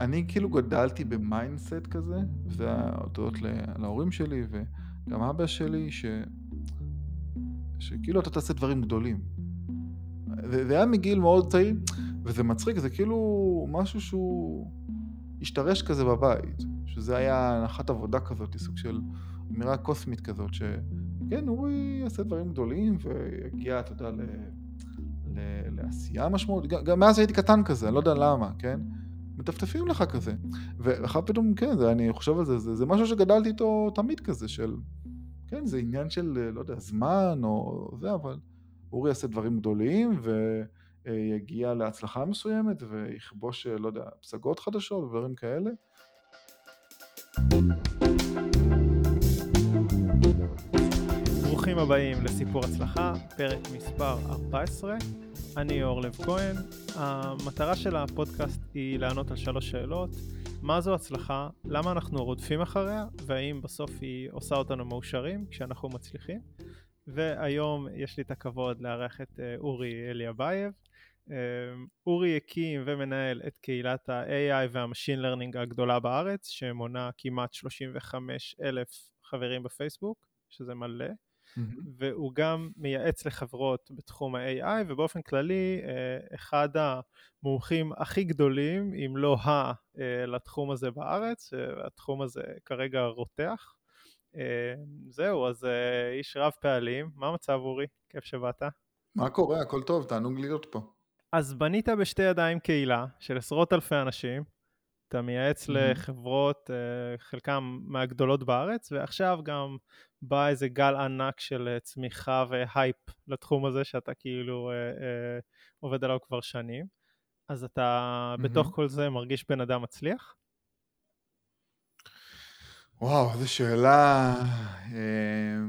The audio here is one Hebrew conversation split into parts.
אני כאילו גדלתי ב mindset כזה, וזה הודות להורים שלי וגם אבא שלי, ש... שכאילו אתה תעשה דברים גדולים. זה היה מגיל מאוד צעיר, וזה מצחיק, זה כאילו משהו שהוא השתרש כזה בבית, שזה היה הנחת עבודה כזאת, סוג של אמירה קוסמית כזאת, שכן, אורי יעשה דברים גדולים ויגיע, אתה יודע, ל... ל... לעשייה משמעותית, גם מאז הייתי קטן כזה, אני לא יודע למה, כן? מטפטפים לך כזה. ואחר פתאום, כן, זה, אני חושב על זה, זה, זה משהו שגדלתי איתו תמיד כזה, של, כן, זה עניין של, לא יודע, זמן או זה, אבל אורי יעשה דברים גדולים ויגיע להצלחה מסוימת ויכבוש, לא יודע, פסגות חדשות ודברים כאלה. ברוכים הבאים לסיפור הצלחה, פרק מספר 14. אני אור לב כהן. המטרה של הפודקאסט היא לענות על שלוש שאלות. מה זו הצלחה? למה אנחנו רודפים אחריה? והאם בסוף היא עושה אותנו מאושרים כשאנחנו מצליחים? והיום יש לי את הכבוד לארח את אה, אורי אליאבייב. אה, אורי הקים ומנהל את קהילת ה-AI וה-Machine Learning הגדולה בארץ, שמונה כמעט 35 אלף חברים בפייסבוק, שזה מלא. Mm-hmm. והוא גם מייעץ לחברות בתחום ה-AI, ובאופן כללי אה, אחד המומחים הכי גדולים, אם לא ה, אה, לתחום הזה בארץ, התחום הזה כרגע רותח. אה, זהו, אז איש רב פעלים, מה המצב אורי? כיף שבאת. מה קורה? הכל טוב, תענוג להיות פה. אז בנית בשתי ידיים קהילה של עשרות אלפי אנשים, אתה מייעץ mm-hmm. לחברות, חלקם מהגדולות בארץ, ועכשיו גם בא איזה גל ענק של אה, צמיחה והייפ לתחום הזה שאתה כאילו אה, אה, עובד עליו כבר שנים. אז אתה mm-hmm. בתוך כל זה מרגיש בן אדם מצליח? וואו, איזו שאלה. אה,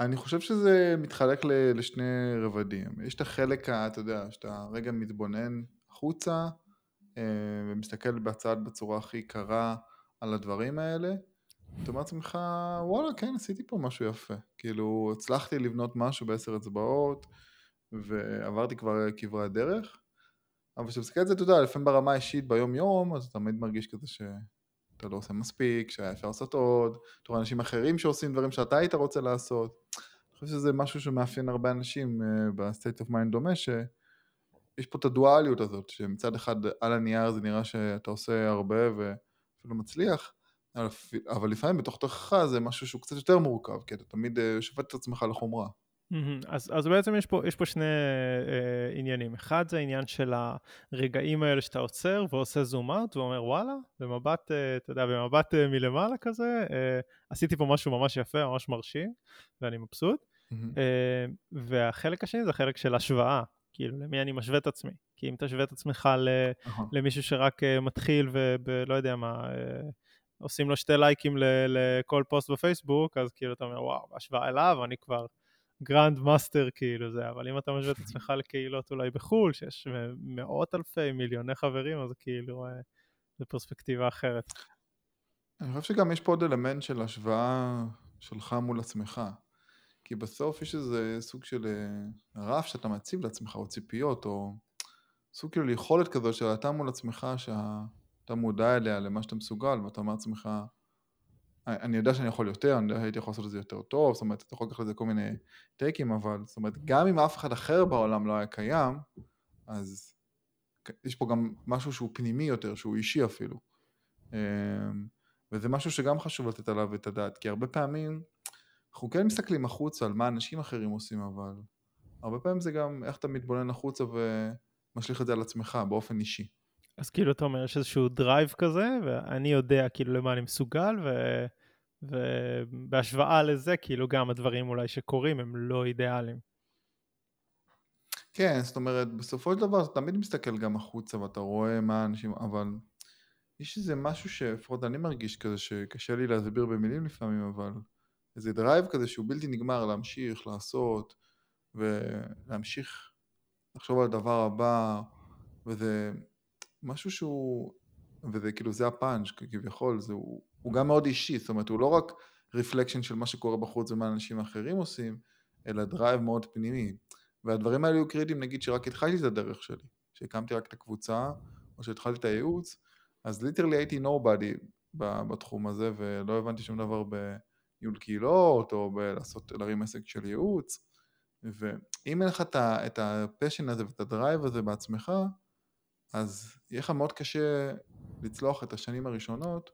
אני חושב שזה מתחלק לשני רבדים. יש את החלק, אתה יודע, שאתה רגע מתבונן החוצה אה, ומסתכל בצד בצורה הכי קרה על הדברים האלה. אתה אומר לעצמך, וואלה, כן, עשיתי פה משהו יפה. כאילו, הצלחתי לבנות משהו בעשר אצבעות, ועברתי כבר כברי הדרך. אבל כשאתה מסתכל על זה, אתה יודע, לפעמים ברמה האישית ביום יום, אז אתה תמיד מרגיש כזה שאתה לא עושה מספיק, שהיה אפשר לעשות עוד, אתה רואה אנשים אחרים שעושים דברים שאתה היית רוצה לעשות. אני חושב שזה משהו שמאפיין הרבה אנשים uh, ב-state of mind דומה, שיש פה את הדואליות הזאת, שמצד אחד על הנייר זה נראה שאתה עושה הרבה ואפילו מצליח, אבל לפעמים בתוך תוכך זה משהו שהוא קצת יותר מורכב, כי אתה תמיד אה, שופט את עצמך לחומרה. אז, אז בעצם יש פה, יש פה שני אה, עניינים. אחד זה העניין של הרגעים האלה שאתה עוצר ועושה זום אאוט ואומר וואלה, במבט, אה, אתה יודע, במבט אה, מלמעלה כזה, אה, עשיתי פה משהו ממש יפה, ממש מרשים, ואני מבסוט. Mm-hmm. אה, והחלק השני זה החלק של השוואה, כאילו למי אני משווה את עצמי. כי אם תשווה את עצמך ל, uh-huh. למישהו שרק אה, מתחיל ולא יודע מה... אה, עושים לו שתי לייקים לכל פוסט בפייסבוק, אז כאילו אתה אומר, וואו, בהשוואה אליו, אני כבר grand master כאילו זה, אבל אם אתה משווה את עצמך לקהילות אולי בחו"ל, שיש מאות אלפי, מיליוני חברים, אז כאילו, אה, זו פרספקטיבה אחרת. אני חושב שגם יש פה עוד אלמנט של השוואה שלך מול עצמך. כי בסוף יש איזה סוג של אה, רף שאתה מציב לעצמך, או ציפיות, או סוג כאילו יכולת כזו שאתה מול עצמך, שה... אתה מודע אליה למה שאתה מסוגל, ואתה אומר לעצמך, אני יודע שאני יכול יותר, אני יודע שהייתי יכול לעשות את זה יותר טוב, זאת אומרת, אתה יכול לקחת לזה כל מיני טייקים, אבל זאת אומרת, גם אם אף אחד אחר בעולם לא היה קיים, אז יש פה גם משהו שהוא פנימי יותר, שהוא אישי אפילו. אמ, וזה משהו שגם חשוב לתת עליו את הדעת, כי הרבה פעמים אנחנו כן מסתכלים החוצה על מה אנשים אחרים עושים, אבל הרבה פעמים זה גם איך אתה מתבונן החוצה ומשליך את זה על עצמך באופן אישי. אז כאילו אתה אומר, יש איזשהו drive כזה, ואני יודע כאילו למה אני מסוגל, ו... ובהשוואה לזה, כאילו גם הדברים אולי שקורים הם לא אידיאליים. כן, זאת אומרת, בסופו של דבר אתה תמיד מסתכל גם החוצה ואתה רואה מה אנשים, אבל יש איזה משהו שלפחות אני מרגיש כזה שקשה לי להסביר במילים לפעמים, אבל איזה drive כזה שהוא בלתי נגמר להמשיך, לעשות, ולהמשיך לחשוב על הדבר הבא, וזה משהו שהוא, וזה כאילו זה הפאנץ' כביכול, זה, הוא, הוא גם מאוד אישי, זאת אומרת הוא לא רק reflection של מה שקורה בחוץ ומה אנשים אחרים עושים, אלא drive מאוד פנימי. והדברים האלה היו קריטיים נגיד שרק התחלתי את הדרך שלי, שהקמתי רק את הקבוצה, או שהתחלתי את הייעוץ, אז literally הייתי nobody בתחום הזה, ולא הבנתי שום דבר בניהול קהילות, או בלעשות, להרים עסק של ייעוץ, ואם אין לך את ה passion הזה ואת ה drive הזה בעצמך, אז יהיה לך מאוד קשה לצלוח את השנים הראשונות,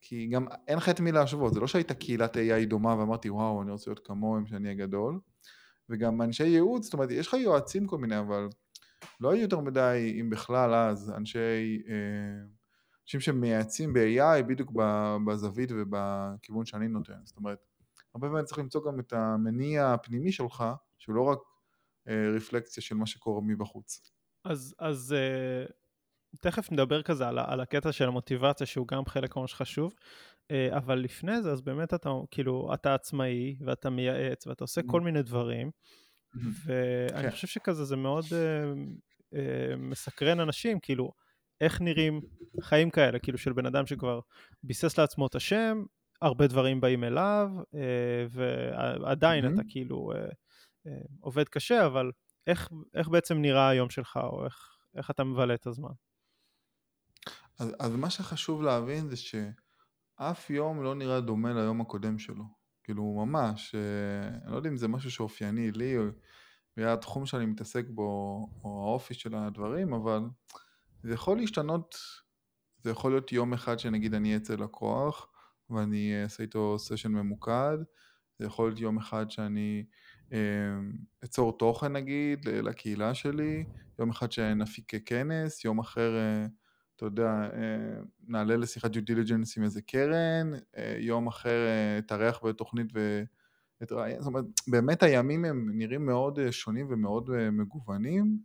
כי גם אין לך את מי להשוות, זה לא שהייתה קהילת AI דומה ואמרתי וואו אני רוצה להיות כמוהם שאני אהיה גדול, וגם אנשי ייעוץ, זאת אומרת יש לך יועצים כל מיני אבל לא היו יותר מדי אם בכלל אז אנשי, אה, אנשים שמייעצים ב-AI בדיוק בזווית ובכיוון שאני נותן, זאת אומרת הרבה פעמים צריך למצוא גם את המניע הפנימי שלך שהוא לא רק אה, רפלקציה של מה שקורה מבחוץ. אז, אז uh, תכף נדבר כזה על, על הקטע של המוטיבציה שהוא גם חלק ממש חשוב, uh, אבל לפני זה אז באמת אתה כאילו אתה עצמאי ואתה מייעץ ואתה עושה כל mm-hmm. מיני דברים mm-hmm. ואני כן. חושב שכזה זה מאוד uh, uh, מסקרן אנשים כאילו איך נראים חיים כאלה כאילו של בן אדם שכבר ביסס לעצמו את השם הרבה דברים באים אליו uh, ועדיין mm-hmm. אתה כאילו uh, uh, עובד קשה אבל איך, איך בעצם נראה היום שלך, או איך, איך אתה מבלה את הזמן? אז, אז מה שחשוב להבין זה שאף יום לא נראה דומה ליום הקודם שלו. כאילו ממש, אה, אני לא יודע אם זה משהו שאופייני לי, או התחום שאני מתעסק בו, או האופי של הדברים, אבל זה יכול להשתנות, זה יכול להיות יום אחד שנגיד אני אצא לקוח, ואני אעשה איתו סשן ממוקד, זה יכול להיות יום אחד שאני אמ, אצור תוכן נגיד לקהילה שלי, יום אחד שנפיק כנס, יום אחר, אה, אתה יודע, אה, נעלה לשיחת due diligence עם איזה קרן, אה, יום אחר אתארח בתוכנית ואתראיין, זאת אומרת, באמת הימים הם נראים מאוד שונים ומאוד מגוונים,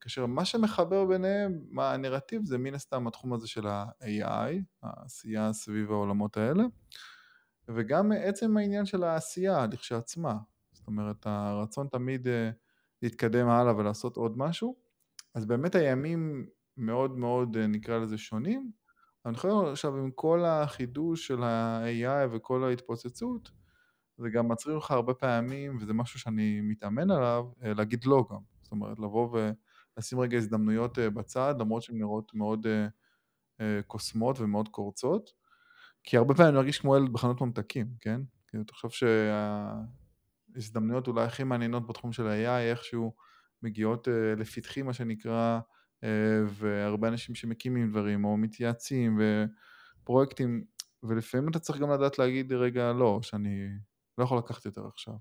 כאשר מה שמחבר ביניהם, מה הנרטיב, זה מן הסתם התחום הזה של ה-AI, העשייה סביב העולמות האלה. וגם עצם העניין של העשייה לכשעצמה, זאת אומרת הרצון תמיד אה, להתקדם הלאה ולעשות עוד משהו, אז באמת הימים מאוד מאוד אה, נקרא לזה שונים, אני חושב עכשיו עם כל החידוש של ה-AI וכל ההתפוצצות, זה גם מצריך לך הרבה פעמים, וזה משהו שאני מתאמן עליו, אה, להגיד לא גם, זאת אומרת לבוא ולשים רגע הזדמנויות בצד, למרות שהן נראות מאוד קוסמות ומאוד קורצות, כי הרבה פעמים אני מרגיש כמו ילד בחנות ממתקים, כן? כאילו, תחשוב שההזדמנויות אולי הכי מעניינות בתחום של ה-AI איכשהו מגיעות לפתחי, מה שנקרא, והרבה אנשים שמקימים דברים, או מתייעצים, ופרויקטים, ולפעמים אתה צריך גם לדעת להגיד, רגע, לא, שאני לא יכול לקחת יותר עכשיו.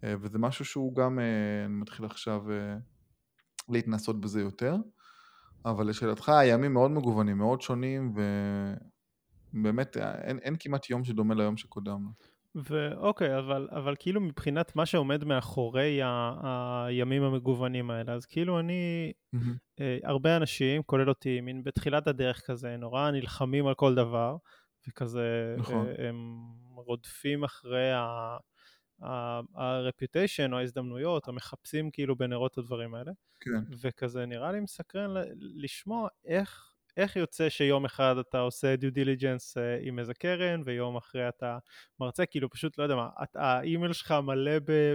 Uh, וזה משהו שהוא גם, uh, אני מתחיל עכשיו uh, להתנסות בזה יותר. אבל לשאלתך, הימים מאוד מגוונים, מאוד שונים, ו... באמת, אין, אין כמעט יום שדומה ליום שקודם לו. ואוקיי, אבל, אבל כאילו מבחינת מה שעומד מאחורי ה, הימים המגוונים האלה, אז כאילו אני, mm-hmm. אה, הרבה אנשים, כולל אותי, מין בתחילת הדרך כזה, נורא נלחמים על כל דבר, וכזה, נכון. אה, הם רודפים אחרי ה... הרפיוטיישן או ההזדמנויות, או מחפשים כאילו בנרות את הדברים האלה. כן. וכזה נראה לי מסקרן לשמוע איך איך יוצא שיום אחד אתה עושה due diligence אה, עם איזה קרן ויום אחרי אתה מרצה, כאילו פשוט לא יודע מה, האימייל שלך מלא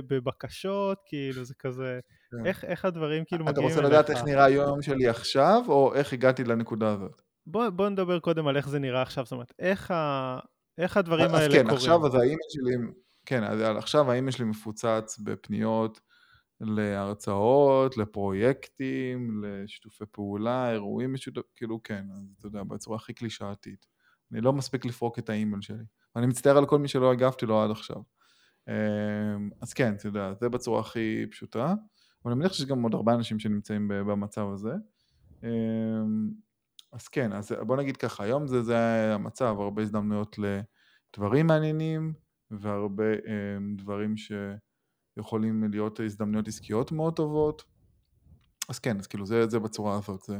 בבקשות, כאילו זה כזה, כן. איך, איך הדברים כאילו מגיעים אליך? אתה רוצה לדעת איך נראה היום שלי עכשיו, או איך הגעתי לנקודה הזאת? בוא, בוא נדבר קודם על איך זה נראה עכשיו, זאת אומרת, איך, ה, איך הדברים האלה כן, קורים. אז כן, עכשיו אז האימייל שלי, כן, אז עכשיו האימייל שלי מפוצץ בפניות. להרצאות, לפרויקטים, לשיתופי פעולה, אירועים משותפים, כאילו כן, אז אתה יודע, בצורה הכי קלישאתית. אני לא מספיק לפרוק את האימייל שלי. ואני מצטער על כל מי שלא הגבתי לו עד עכשיו. אמ, אז כן, אתה יודע, זה בצורה הכי פשוטה, אבל אני מניח שיש גם עוד הרבה אנשים שנמצאים במצב הזה. אמ, אז כן, אז בוא נגיד ככה, היום זה, זה המצב, הרבה הזדמנויות לדברים מעניינים, והרבה אמ, דברים ש... יכולים להיות הזדמנויות עסקיות מאוד טובות. אז כן, אז כאילו זה, זה בצורה הזאת, זה,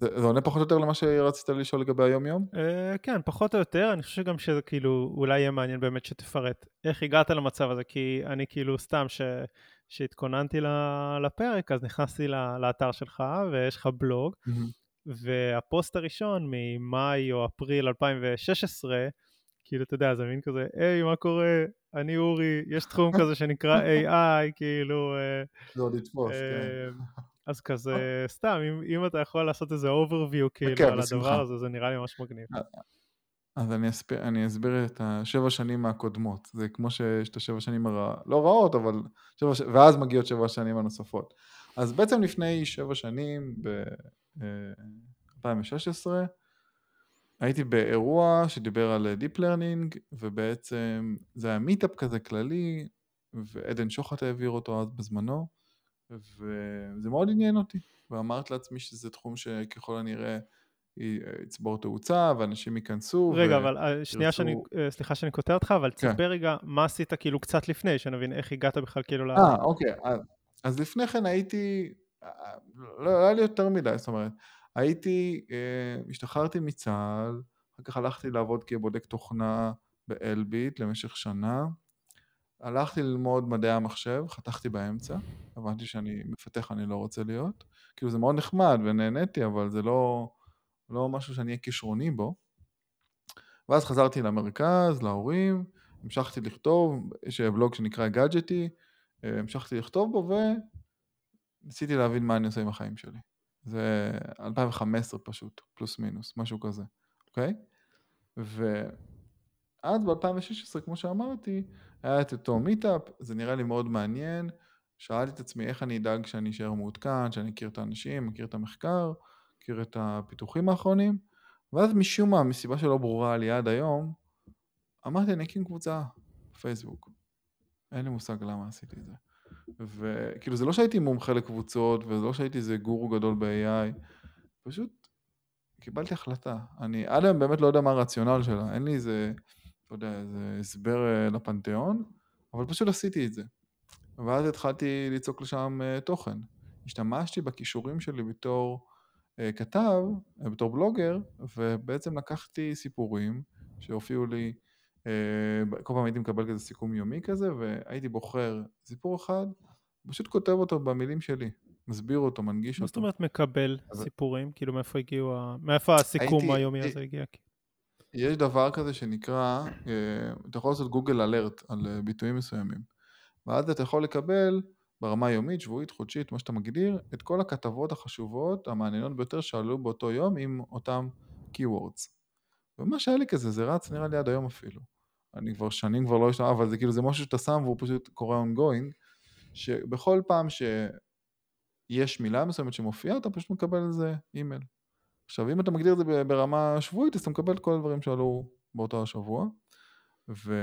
זה, זה עונה פחות או יותר למה שרצית לשאול לגבי היום יום? Uh, כן, פחות או יותר, אני חושב גם שזה כאילו אולי יהיה מעניין באמת שתפרט איך הגעת למצב הזה, כי אני כאילו סתם ש... שהתכוננתי לפרק, אז נכנסתי לאתר שלך ויש לך בלוג, mm-hmm. והפוסט הראשון ממאי או אפריל 2016, כאילו, אתה יודע, זה מין כזה, היי, מה קורה? אני אורי, יש תחום כזה שנקרא AI, כאילו... אה, זה עוד יתפוס, כן. אז כזה, סתם, אם, אם אתה יכול לעשות איזה overview כאילו כן, על בשמחה. הדבר הזה, זה נראה לי ממש מגניב. אז אני אסביר, אני אסביר את השבע שנים הקודמות. זה כמו שיש את השבע שנים הרע, לא רעות, אבל שבע, ש- ואז מגיעות שבע שנים הנוספות. אז בעצם לפני שבע שנים, ב-2016, הייתי באירוע שדיבר על Deep Learning, ובעצם זה היה מיטאפ כזה כללי, ועדן שוחט העביר אותו אז בזמנו, וזה מאוד עניין אותי. ואמרתי לעצמי שזה תחום שככל הנראה יצבור תאוצה, ואנשים ייכנסו. רגע, ו... אבל אה, שנייה שאני, אה, סליחה שאני קוטע אותך, אבל כן. תספר רגע מה עשית כאילו קצת לפני, שנבין איך הגעת בכלל כאילו ל... אה, אוקיי. אז, אז לפני כן הייתי, אה, לא, לא היה לי יותר מדי, זאת אומרת, הייתי, אה, השתחררתי מצה"ל, אחר כך הלכתי לעבוד כבודק תוכנה באלביט למשך שנה. הלכתי ללמוד מדעי המחשב, חתכתי באמצע, הבנתי שאני מפתח אני לא רוצה להיות. כאילו זה מאוד נחמד ונהניתי, אבל זה לא, לא משהו שאני אהיה כישרוני בו. ואז חזרתי למרכז, להורים, המשכתי לכתוב, יש בלוג שנקרא גאדג'טי, אה, המשכתי לכתוב בו וניסיתי להבין מה אני עושה עם החיים שלי. זה 2015 פשוט, פלוס מינוס, משהו כזה, אוקיי? ואז ב-2016, כמו שאמרתי, היה את אותו מיטאפ, זה נראה לי מאוד מעניין. שאלתי את עצמי איך אני אדאג שאני אשאר מעודכן, שאני אכיר את האנשים, מכיר את המחקר, מכיר את הפיתוחים האחרונים, ואז משום מה, מסיבה שלא ברורה לי עד היום, אמרתי אני אקים קבוצה בפייסבוק. אין לי מושג למה עשיתי את זה. וכאילו זה לא שהייתי מומחה לקבוצות, וזה לא שהייתי איזה גורו גדול ב-AI, פשוט קיבלתי החלטה. אני עד היום באמת לא יודע מה הרציונל שלה, אין לי איזה, לא יודע, איזה הסבר אה, לפנתיאון, אבל פשוט עשיתי את זה. ואז התחלתי ליצוק לשם אה, תוכן. השתמשתי בכישורים שלי בתור אה, כתב, בתור בלוגר, ובעצם לקחתי סיפורים שהופיעו לי, כל פעם הייתי מקבל כזה סיכום יומי כזה, והייתי בוחר סיפור אחד, פשוט כותב אותו במילים שלי, מסביר אותו, מנגיש מה זאת אותו. אומרת מקבל אבל- סיפורים? כאילו מאיפה הגיעו, מאיפה הסיכום הייתי- היומי הי- הזה הגיע? יש דבר כזה שנקרא, אה, אתה יכול לעשות גוגל אלרט על אה, ביטויים מסוימים. ואז אתה יכול לקבל ברמה יומית, שבועית, חודשית, מה שאתה מגדיר, את כל הכתבות החשובות, המעניינות ביותר שעלו באותו יום עם אותם keywords. ומה שהיה לי כזה, זה רץ נראה לי עד היום אפילו. אני כבר שנים כבר לא אשתמש, אבל זה כאילו, זה משהו שאתה שם והוא פשוט קורה ongoing, שבכל פעם שיש מילה מסוימת שמופיעה, אתה פשוט מקבל על זה אימייל. עכשיו, אם אתה מגדיר את זה ברמה שבועית, אז אתה מקבל את כל הדברים שעלו באותו השבוע. ו...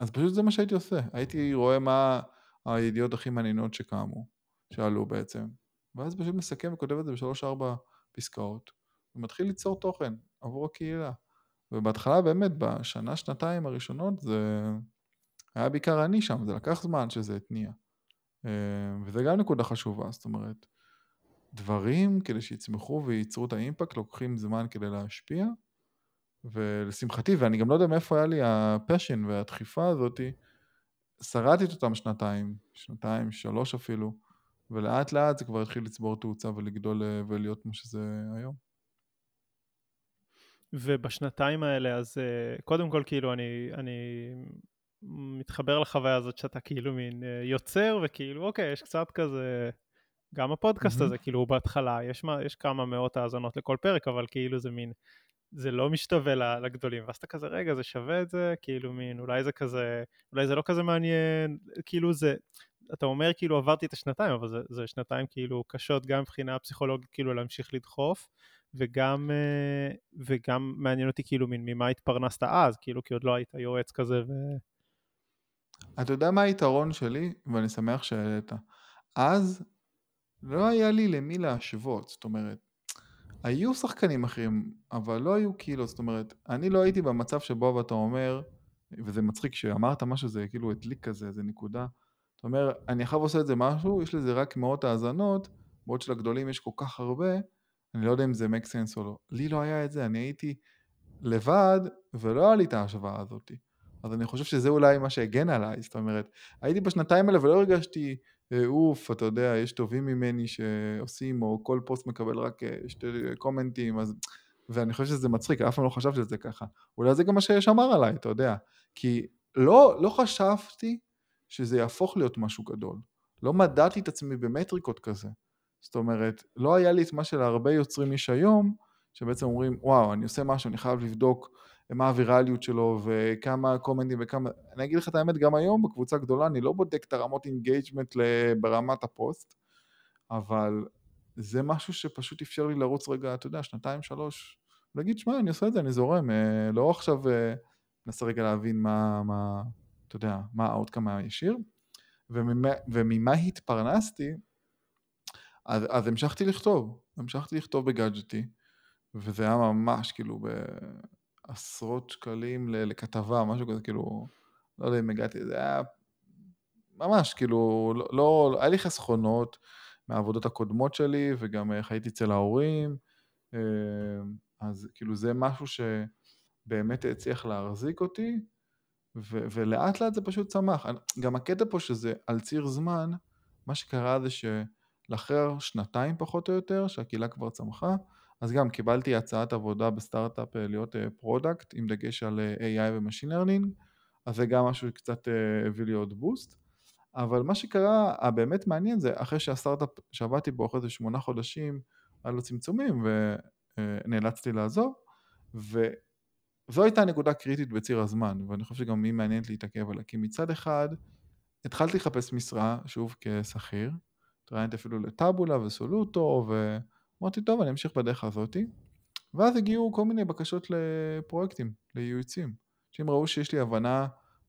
אז פשוט זה מה שהייתי עושה. הייתי רואה מה הידיעות הכי מעניינות שקמו, שעלו בעצם. ואז פשוט מסכם וכותב את זה בשלוש-ארבע פסקאות, ומתחיל ליצור תוכן עבור הקהילה. ובהתחלה באמת, בשנה, שנתיים הראשונות, זה היה בעיקר אני שם, זה לקח זמן שזה התניע. אה, וזה גם נקודה חשובה, זאת אומרת, דברים כדי שיצמחו וייצרו את האימפקט לוקחים זמן כדי להשפיע, ולשמחתי, ואני גם לא יודע מאיפה היה לי הפשן והדחיפה הזאתי, שרדתי את אותם שנתיים, שנתיים, שלוש אפילו, ולאט לאט זה כבר התחיל לצבור תאוצה ולגדול אה, ולהיות כמו שזה היום. ובשנתיים האלה, אז אה, קודם כל, כאילו, אני, אני מתחבר לחוויה הזאת שאתה כאילו מין אה, יוצר, וכאילו, אוקיי, יש קצת כזה, גם הפודקאסט מהמם. הזה, כאילו, הוא בהתחלה, יש, מה- יש כמה מאות האזנות לכל פרק, אבל כאילו זה מין, זה לא משתווה לגדולים, ואז אתה כזה, רגע, זה שווה את זה? כאילו, מין, אולי זה כזה, אולי זה לא כזה מעניין, כאילו זה, אתה אומר כאילו עברתי את השנתיים, אבל זה, זה שנתיים כאילו קשות גם מבחינה פסיכולוגית, כאילו להמשיך לדחוף, וגם, אה, וגם מעניין אותי כאילו ממה התפרנסת אז, כאילו כי עוד לא היית יועץ כזה ו... אתה יודע מה היתרון שלי, ואני שמח שהעלית. אז לא היה לי למי להשוות, זאת אומרת, היו שחקנים אחרים, אבל לא היו כאילו, זאת אומרת, אני לא הייתי במצב שבו אתה אומר, וזה מצחיק שאמרת משהו, זה כאילו הדליק כזה, זה נקודה. אתה אומר, אני עכשיו עושה את זה משהו, יש לזה רק מאות האזנות, בעוד שלגדולים יש כל כך הרבה, אני לא יודע אם זה make sense או לא. לי לא היה את זה, אני הייתי לבד, ולא היה לי את ההשוואה הזאת. אז אני חושב שזה אולי מה שהגן עליי, זאת אומרת, הייתי בשנתיים האלה ולא הרגשתי, אה, אוף, אתה יודע, יש טובים ממני שעושים, או כל פוסט מקבל רק אה, שתי קומנטים, אז... ואני חושב שזה מצחיק, אף פעם לא חשבתי על זה ככה. אולי זה גם מה ששמר עליי, אתה יודע. כי לא, לא חשבתי שזה יהפוך להיות משהו גדול. לא מדדתי את עצמי במטריקות כזה. זאת אומרת, לא היה לי את מה שלהרבה יוצרים יש היום, שבעצם אומרים, וואו, אני עושה משהו, אני חייב לבדוק מה הווירליות שלו וכמה קומנטים וכמה... אני אגיד לך את האמת, גם היום בקבוצה גדולה אני לא בודק את הרמות engagement ברמת הפוסט, אבל זה משהו שפשוט אפשר לי לרוץ רגע, אתה יודע, שנתיים, שלוש, להגיד, שמע, אני עושה את זה, אני זורם, אה, לא עכשיו אה, ננסה רגע להבין מה, מה, אתה יודע, מה האוטקאם הישיר, וממה, וממה התפרנסתי, אז, אז המשכתי לכתוב, המשכתי לכתוב בגאדג'טי, וזה היה ממש כאילו בעשרות שקלים לכתבה, משהו כזה, כאילו, לא יודע אם הגעתי, זה היה ממש, כאילו, לא, לא היה לי חסכונות מהעבודות הקודמות שלי, וגם אה, חייתי אצל ההורים, אה, אז כאילו זה משהו שבאמת הצליח להחזיק אותי, ו- ולאט לאט זה פשוט צמח. גם הקטע פה שזה על ציר זמן, מה שקרה זה שלאחר שנתיים פחות או יותר, שהקהילה כבר צמחה, אז גם קיבלתי הצעת עבודה בסטארט-אפ אה, להיות product עם דגש על AI ו machine learning, אז זה גם משהו שקצת הביא לי עוד בוסט. אבל מה שקרה, הבאמת מעניין זה, אחרי שהסטארט-אפ שעבדתי בו אחרי איזה שמונה חודשים, היה לו צמצומים ונאלצתי לעזוב, וזו הייתה נקודה קריטית בציר הזמן, ואני חושב שגם היא מעניינת להתעכב עליה, כי מצד אחד, התחלתי לחפש משרה, שוב כשכיר, התראיינתי אפילו לטאבולה וסולוטו, ואמרתי, טוב, אני אמשיך בדרך הזאתי, ואז הגיעו כל מיני בקשות לפרויקטים, לייעוצים, שהם ראו שיש לי הבנה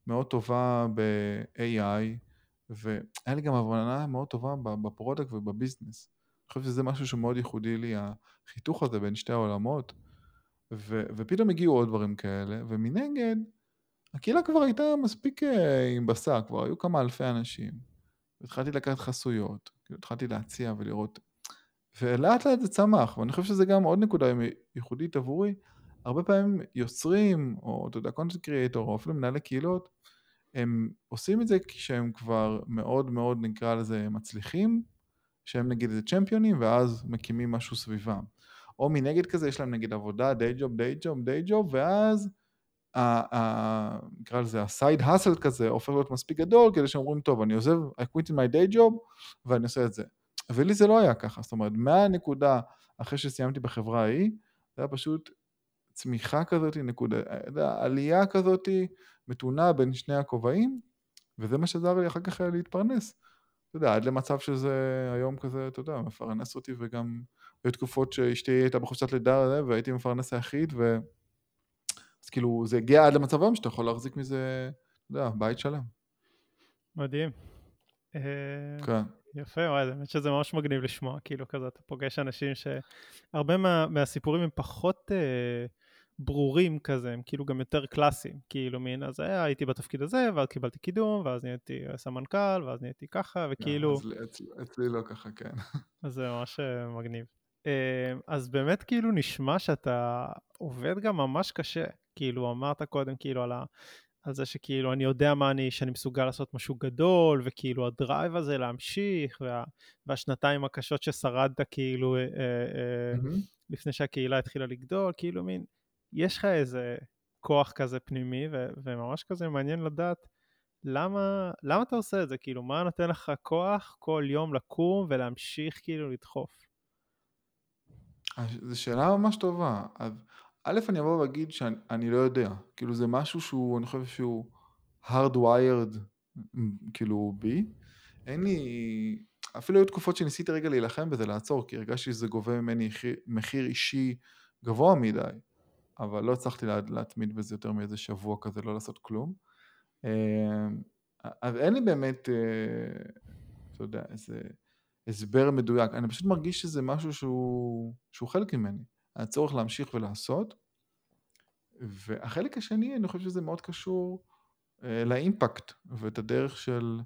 מאוד טובה ב-AI, והיה לי גם הבנה מאוד טובה ב product וב business. אני חושב שזה משהו שמאוד ייחודי לי, החיתוך הזה בין שתי העולמות, ו, ופתאום הגיעו עוד דברים כאלה, ומנגד, הקהילה כבר הייתה מספיק אה, עם בשר, כבר היו כמה אלפי אנשים. התחלתי לקחת חסויות, כאילו התחלתי להציע ולראות, ולאט לאט זה צמח, ואני חושב שזה גם עוד נקודה ייחודית עבורי. הרבה פעמים יוצרים, או אתה יודע, קונטנט קריאטור, או אפילו מנהלי קהילות, הם עושים את זה כשהם כבר מאוד מאוד נקרא לזה מצליחים, שהם נגיד איזה צ'מפיונים ואז מקימים משהו סביבם. או מנגד כזה יש להם נגיד עבודה, דיי ג'וב, דיי ג'וב, דיי ג'וב, ואז נקרא לזה הסייד האסל כזה הופך להיות מספיק גדול כדי שאומרים טוב אני עוזב, I quit in my day job ואני עושה את זה. ולי זה לא היה ככה, זאת אומרת מהנקודה אחרי שסיימתי בחברה ההיא, זה היה פשוט צמיחה כזאת, נקודה, עלייה כזאת מתונה בין שני הכובעים, וזה מה שעזר לי אחר כך להתפרנס. אתה יודע, עד למצב שזה היום כזה, אתה יודע, מפרנס אותי וגם היו תקופות שאשתי הייתה בחופשת לידה והייתי מפרנס היחיד, ו... אז כאילו זה הגיע עד למצב היום שאתה יכול להחזיק מזה, אתה יודע, בית שלם. מדהים. אה, כן. יפה, וואי, האמת שזה ממש מגניב לשמוע, כאילו כזה, אתה פוגש אנשים שהרבה מה, מהסיפורים הם פחות... אה, ברורים כזה, הם כאילו גם יותר קלאסיים, כאילו מין, אז היה, הייתי בתפקיד הזה, ואז קיבלתי קידום, ואז נהייתי סמנכ"ל, ואז נהייתי ככה, וכאילו... אז אצלי, אצלי לא ככה, כן. אז זה ממש אה, מגניב. אה, אז באמת כאילו נשמע שאתה עובד גם ממש קשה, כאילו אמרת קודם כאילו על, ה, על זה שכאילו אני יודע מה אני, שאני מסוגל לעשות משהו גדול, וכאילו הדרייב הזה להמשיך, וה, והשנתיים הקשות ששרדת כאילו אה, אה, mm-hmm. לפני שהקהילה התחילה לגדול, כאילו מין, יש לך איזה כוח כזה פנימי, ו- וממש כזה מעניין לדעת למה, למה אתה עושה את זה, כאילו, מה נותן לך כוח כל יום לקום ולהמשיך כאילו לדחוף? זו שאלה ממש טובה. אז א', אני אבוא ואגיד שאני לא יודע. כאילו, זה משהו שהוא, אני חושב שהוא hardwired, כאילו, בי. אין לי... אפילו היו תקופות שניסיתי רגע להילחם בזה, לעצור, כי הרגשתי שזה גובה ממני מחיר אישי גבוה מדי. אבל לא הצלחתי לה, להתמיד בזה יותר מאיזה שבוע כזה, לא לעשות כלום. אה, אז אין לי באמת, אה, אתה יודע, איזה הסבר מדויק, אני פשוט מרגיש שזה משהו שהוא, שהוא חלק ממני, הצורך להמשיך ולעשות. והחלק השני, אני חושב שזה מאוד קשור אה, לאימפקט ואת הדרך של...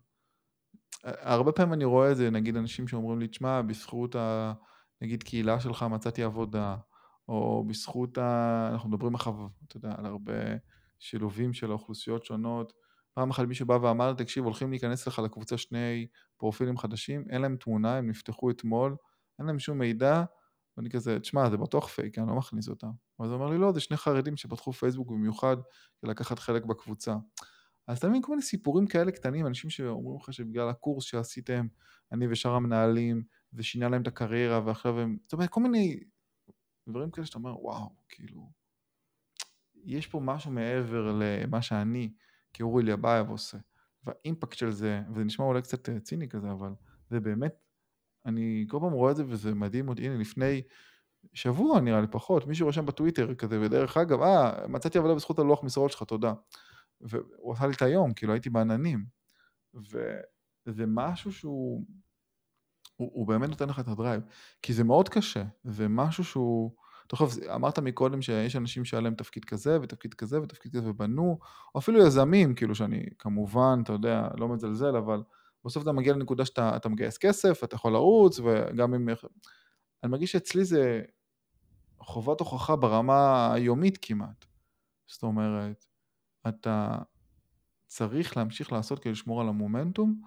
הרבה פעמים אני רואה את זה, נגיד אנשים שאומרים לי, תשמע, בזכות ה... נגיד קהילה שלך מצאתי עבודה, או בזכות ה... אנחנו מדברים אחריו, אתה יודע, על הרבה שילובים של האוכלוסיות שונות. פעם אחת מישהו בא ואמר, תקשיב, הולכים להיכנס לך לקבוצה שני פרופילים חדשים, אין להם תמונה, הם נפתחו אתמול, אין להם שום מידע, ואני כזה, תשמע, זה בטוח פייק, אני לא מכניס אותם. ואז הוא אמר לי, לא, זה שני חרדים שפתחו פייסבוק במיוחד לקחת חלק בקבוצה. אז אתה מבין כל מיני סיפורים כאלה קטנים, אנשים שאומרים לך שבגלל הקורס שעשיתם, אני ושאר המנהלים, זה שינה להם את הקריירה, ועכשיו הם, זאת אומרת, כל מיני דברים כאלה שאתה אומר, וואו, כאילו, יש פה משהו מעבר למה שאני כאורי אליאבייב עושה, והאימפקט של זה, וזה נשמע אולי קצת אה, ציני כזה, אבל זה באמת, אני כל פעם רואה את זה וזה מדהים אותי, הנה לפני שבוע נראה לי פחות, מישהו רשם בטוויטר כזה, ודרך אגב, אה, מצאתי עבודה בזכות הלוח משרות שלך, תודה. והוא עשה לי את היום, כאילו הייתי בעננים. וזה משהו שהוא, הוא, הוא באמת נותן לך את ה drive, כי זה מאוד קשה, זה משהו שהוא, תכף, אמרת מקודם שיש אנשים שהיה להם תפקיד כזה ותפקיד כזה ותפקיד כזה ובנו, או אפילו יזמים, כאילו שאני כמובן, אתה יודע, לא מזלזל, אבל בסוף אתה מגיע לנקודה שאתה מגייס כסף, אתה יכול לרוץ, וגם אם... אני מרגיש שאצלי זה חובת הוכחה ברמה היומית כמעט. זאת אומרת, אתה צריך להמשיך לעשות כדי לשמור על המומנטום,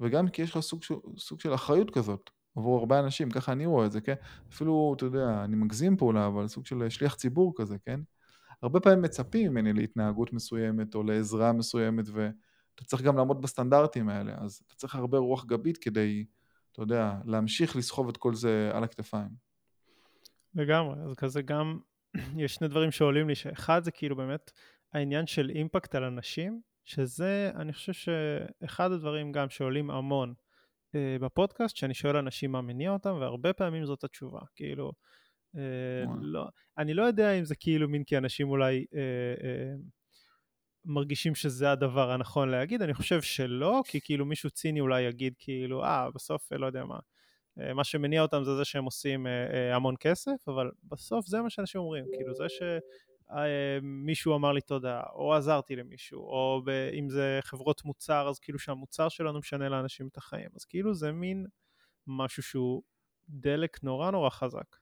וגם כי יש לך סוג, סוג של אחריות כזאת עבור הרבה אנשים, ככה אני רואה את זה, כן? אפילו, אתה יודע, אני מגזים פה אולי, אבל סוג של שליח ציבור כזה, כן? הרבה פעמים מצפים ממני להתנהגות מסוימת או לעזרה מסוימת, ואתה צריך גם לעמוד בסטנדרטים האלה, אז אתה צריך הרבה רוח גבית כדי, אתה יודע, להמשיך לסחוב את כל זה על הכתפיים. לגמרי, אז כזה גם, יש שני דברים שעולים לי, שאחד זה כאילו באמת העניין של אימפקט על אנשים, שזה, אני חושב שאחד הדברים גם שעולים המון אה, בפודקאסט, שאני שואל אנשים מה מניע אותם, והרבה פעמים זאת התשובה, כאילו, אה, לא, אני לא יודע אם זה כאילו מין כי אנשים אולי אה, אה, מרגישים שזה הדבר הנכון להגיד, אני חושב שלא, כי כאילו מישהו ציני אולי יגיד כאילו, אה, בסוף, לא יודע מה, אה, מה שמניע אותם זה זה שהם עושים אה, אה, המון כסף, אבל בסוף זה מה שאנשים אומרים, כאילו זה שמישהו אמר לי תודה, או עזרתי למישהו, או אם זה חברות מוצר, אז כאילו שהמוצר שלנו משנה לאנשים את החיים, אז כאילו זה מין משהו שהוא דלק נורא נורא חזק.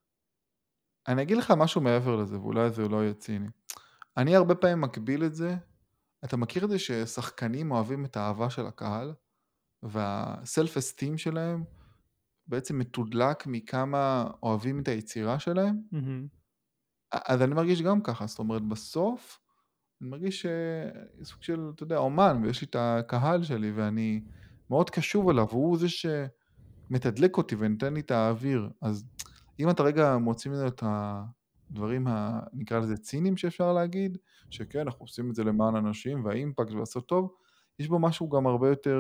אני אגיד לך משהו מעבר לזה, ואולי זה לא יהיה ציני. אני הרבה פעמים מקביל את זה, אתה מכיר את זה ששחקנים אוהבים את האהבה של הקהל, והסלף אסטים שלהם בעצם מתודלק מכמה אוהבים את היצירה שלהם, mm-hmm. אז אני מרגיש גם ככה, זאת אומרת בסוף אני מרגיש סוג של, אתה יודע, אומן, ויש לי את הקהל שלי ואני מאוד קשוב אליו, והוא זה שמתדלק אותי ונותן לי את האוויר, אז אם אתה רגע מוציא ממנו את הדברים, ה, נקרא לזה ציניים שאפשר להגיד, שכן, אנחנו עושים את זה למען אנשים והאימפקט ולעשות טוב, יש בו משהו גם הרבה יותר...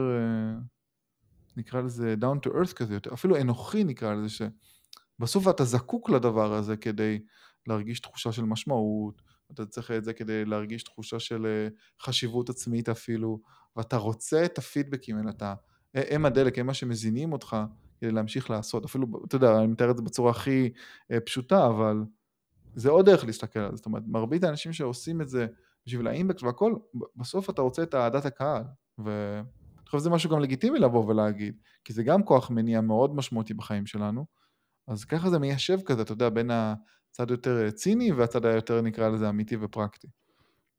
נקרא לזה down to earth כזה, יותר, אפילו אנוכי נקרא לזה, שבסוף אתה זקוק לדבר הזה כדי להרגיש תחושה של משמעות, אתה צריך את זה כדי להרגיש תחושה של אה, חשיבות עצמית אפילו, ואתה רוצה את הפידבקים האלה, אתה, הם הדלק, הם מה שמזינים אותך כדי להמשיך לעשות, אפילו, אתה יודע, אני מתאר את זה בצורה הכי אה, פשוטה, אבל זה עוד דרך להסתכל על זה, זאת אומרת, מרבית האנשים שעושים את זה בשביל האימפקט והכל, בסוף אתה רוצה את אהדת הקהל, ו... חושב שזה משהו גם לגיטימי לבוא ולהגיד, כי זה גם כוח מניע מאוד משמעותי בחיים שלנו, אז ככה זה מיישב כזה, אתה יודע, בין הצד יותר ציני והצד היותר נקרא לזה אמיתי ופרקטי.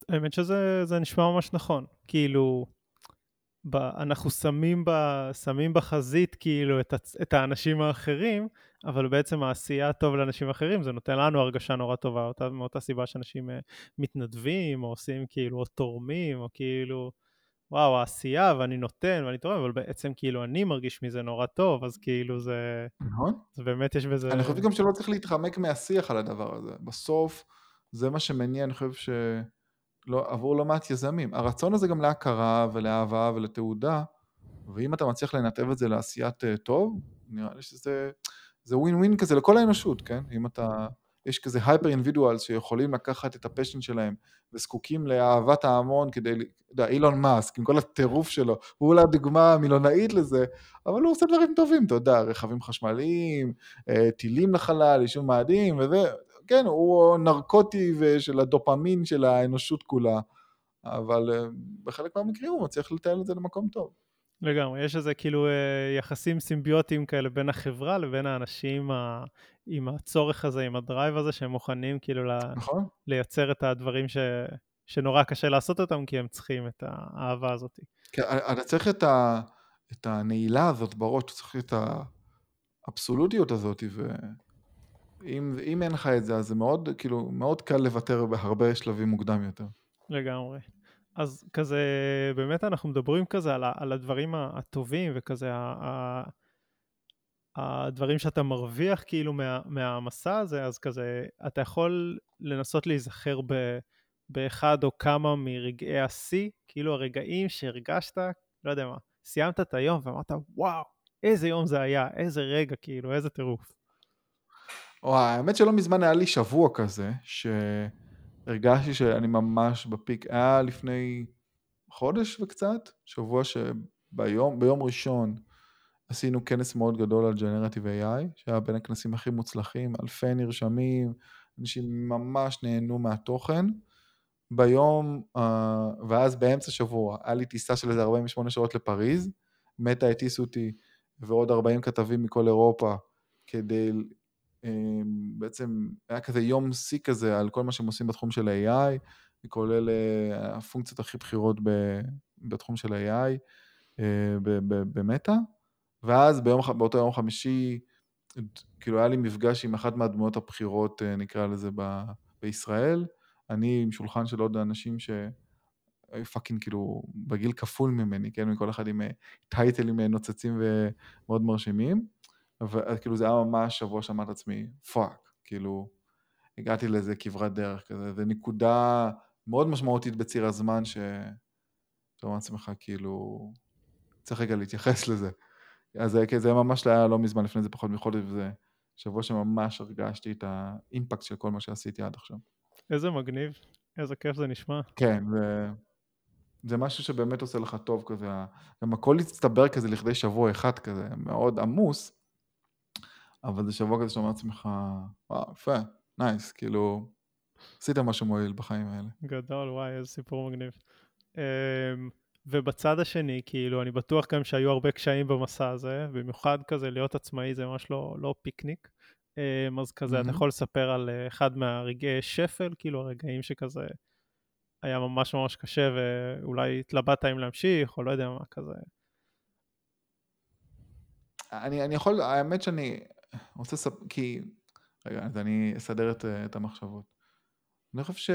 האמת שזה נשמע ממש נכון, כאילו, ב, אנחנו שמים, ב, שמים בחזית כאילו את, את האנשים האחרים, אבל בעצם העשייה הטוב לאנשים אחרים זה נותן לנו הרגשה נורא טובה, אותה, מאותה סיבה שאנשים אה, מתנדבים או עושים כאילו או תורמים או כאילו וואו, העשייה, ואני נותן, ואני תורם, אבל בעצם כאילו אני מרגיש מזה נורא טוב, אז כאילו זה... נכון. זה באמת יש בזה... אני חושב גם שלא צריך להתחמק מהשיח על הדבר הזה. בסוף, זה מה שמניע, אני חושב ש... לא, עבור לא מעט יזמים. הרצון הזה גם להכרה ולאהבה ולתהודה, ואם אתה מצליח לנתב את זה לעשיית uh, טוב, נראה לי שזה זה ווין ווין כזה לכל האנושות, כן? אם אתה יש כזה hyper individuals שיכולים לקחת את ה passion שלהם וזקוקים לאהבת ההמון כדי, אתה יודע, אילון מאסק עם כל הטירוף שלו, הוא אולי הדוגמה המילונאית לזה, אבל הוא עושה דברים טובים, אתה יודע, רכבים חשמליים, אה, טילים לחלל, עישון מאדים וזה, כן, הוא נרקוטי של הדופמין של האנושות כולה, אבל אה, בחלק מהמקרים הוא מצליח לתאר את זה למקום טוב. לגמרי, יש איזה כאילו אה, יחסים סימביוטיים כאלה בין החברה לבין האנשים ה... עם הצורך הזה, עם הדרייב הזה, שהם מוכנים כאילו נכון. לייצר את הדברים ש... שנורא קשה לעשות אותם, כי הם צריכים את האהבה הזאת. כן, אתה צריך את, ה... את הנעילה הזאת בראש, אתה צריך את האבסולוטיות הזאת, ואם אין לך את זה, אז זה מאוד, כאילו, מאוד קל לוותר בהרבה שלבים מוקדם יותר. לגמרי. אז כזה, באמת אנחנו מדברים כזה על, על הדברים הטובים וכזה, ה, ה, הדברים שאתה מרוויח כאילו מה, מהמסע הזה, אז כזה, אתה יכול לנסות להיזכר ב, באחד או כמה מרגעי השיא, כאילו הרגעים שהרגשת, לא יודע מה, סיימת את היום ואמרת, וואו, איזה יום זה היה, איזה רגע, כאילו, איזה טירוף. וואי, האמת שלא מזמן היה לי שבוע כזה, שהרגשתי שאני ממש בפיק. היה לפני חודש וקצת, שבוע שביום ביום ראשון עשינו כנס מאוד גדול על ג'נרטיב AI, שהיה בין הכנסים הכי מוצלחים, אלפי נרשמים, אנשים ממש נהנו מהתוכן. ביום, uh, ואז באמצע שבוע, היה לי טיסה של איזה 48 שעות לפריז, מטה הטיסו אותי ועוד 40 כתבים מכל אירופה כדי, בעצם היה כזה יום שיא כזה על כל מה שהם עושים בתחום של AI, כולל uh, הפונקציות הכי בכירות בתחום של AI uh, במטא, ואז ביום, באותו יום חמישי, כאילו היה לי מפגש עם אחת מהדמויות הבכירות, נקרא לזה, ב, בישראל, אני עם שולחן של עוד אנשים שהיו fucking כאילו בגיל כפול ממני, כן, מכל אחד עם טייטלים נוצצים ומאוד מרשימים, וכאילו זה היה ממש שבוע שאמרתי לעצמי, fuck, כאילו, הגעתי לאיזה כברת דרך כזה, זה נקודה מאוד משמעותית בציר הזמן, שאתה אומר לעצמך, כאילו, צריך רגע להתייחס לזה. אז זה, זה ממש היה לא מזמן, לפני זה פחות מחודש, וזה שבוע שממש הרגשתי את האימפקט של כל מה שעשיתי עד עכשיו. איזה מגניב, איזה כיף זה נשמע. כן, ו... זה משהו שבאמת עושה לך טוב כזה, גם הכל הצטבר כזה לכדי שבוע אחד כזה, מאוד עמוס, אבל זה שבוע כזה שאתה אומר לעצמך, וואו, יפה, נייס, כאילו, עשית משהו מועיל בחיים האלה. גדול, וואי, איזה סיפור מגניב. אמ, ובצד השני, כאילו, אני בטוח גם שהיו הרבה קשיים במסע הזה, במיוחד כזה להיות עצמאי זה ממש לא, לא פיקניק. אמ, אז כזה, mm-hmm. אתה יכול לספר על אה, אחד מהרגעי שפל, כאילו הרגעים שכזה היה ממש ממש קשה, ואולי התלבטת אם להמשיך, או לא יודע מה כזה. אני, אני יכול, האמת שאני רוצה לספר, כי, רגע, אז אני אסדר את, את המחשבות. אני חושב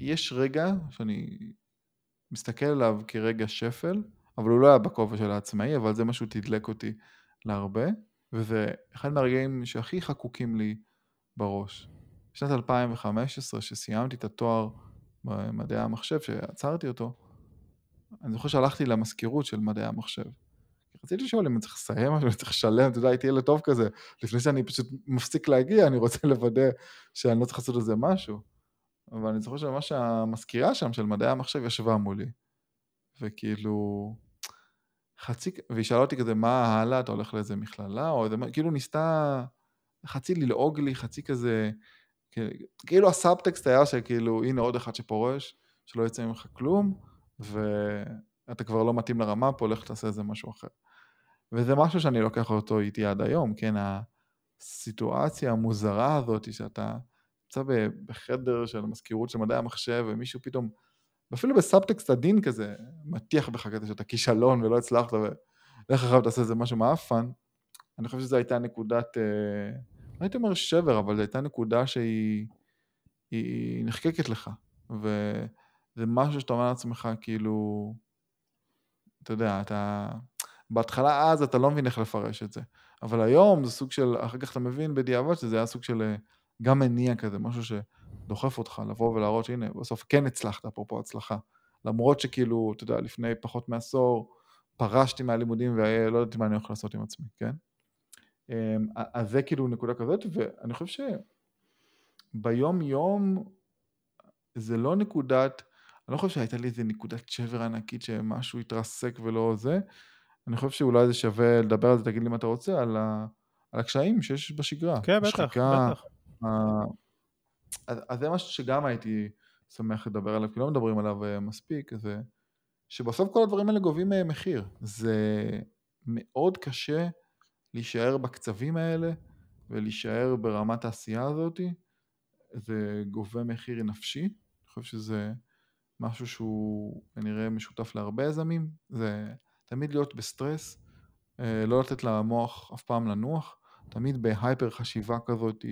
שיש רגע שאני מסתכל עליו כרגע שפל, אבל הוא לא היה בכובע של העצמאי, אבל זה משהו תדלק אותי להרבה. וזה אחד מהרגעים שהכי חקוקים לי בראש. בשנת 2015, שסיימתי את התואר במדעי המחשב, שעצרתי אותו, אני זוכר שהלכתי למזכירות של מדעי המחשב. רציתי לשאול אם אני צריך לסיים משהו, אני צריך לשלם, אתה יודע, הייתי ילד טוב כזה. לפני שאני פשוט מפסיק להגיע, אני רוצה לוודא שאני לא צריך לעשות לזה משהו. אבל אני זוכר שממש המזכירה שם של מדעי המחשב ישבה מולי. וכאילו, חצי, והיא שאלה אותי כזה, מה הלאה, אתה הולך לאיזה מכללה, או איזה, כאילו ניסתה חצי ללעוג לי, חצי כזה, כאילו הסאבטקסט היה שכאילו, הנה עוד אחד שפורש, שלא יצא ממך כלום, ואתה כבר לא מתאים לרמה פה, לך תעשה איזה משהו אחר. וזה משהו שאני לוקח אותו איתי עד היום, כן, הסיטואציה המוזרה הזאת, שאתה נמצא בחדר של המזכירות של מדעי המחשב, ומישהו פתאום ואפילו בסאבטקסט עדין כזה, מטיח בך כזה שאתה כישלון ולא הצלחת, ולך אחריו תעשה איזה משהו מאפן, אני חושב שזו הייתה נקודת, אה, לא הייתי אומר שבר, אבל זו הייתה נקודה שהיא נחקקת לך, וזה משהו שאתה אומר לעצמך, כאילו, אתה יודע, אתה... בהתחלה אז אתה לא מבין איך לפרש את זה, אבל היום זה סוג של, אחר כך אתה מבין בדיעבד שזה היה סוג של אה, גם מניע כזה, משהו ש... דוחף אותך לבוא ולהראות שהנה, בסוף כן הצלחת, אפרופו הצלחה. למרות שכאילו, אתה יודע, לפני פחות מעשור פרשתי מהלימודים ולא ידעתי מה אני הולך לעשות עם עצמי, כן? אמ, אז זה כאילו נקודה כזאת, ואני חושב שביום יום זה לא נקודת, אני לא חושב שהייתה לי איזה נקודת שבר ענקית שמשהו התרסק ולא זה, אני חושב שאולי זה שווה לדבר על זה, תגיד לי מה אתה רוצה, על, ה, על הקשיים שיש בשגרה. כן, בטח, השחקה, בטח. אז, אז זה משהו שגם הייתי שמח לדבר עליו, כי לא מדברים עליו אה, מספיק, זה שבסוף כל הדברים האלה גובים אה, מחיר. זה מאוד קשה להישאר בקצבים האלה ולהישאר ברמת העשייה הזאת, זה גובה מחיר נפשי, אני חושב שזה משהו שהוא כנראה משותף להרבה יזמים, זה תמיד להיות בסטרס, אה, לא לתת למוח אף פעם לנוח, תמיד בהייפר חשיבה כזאת,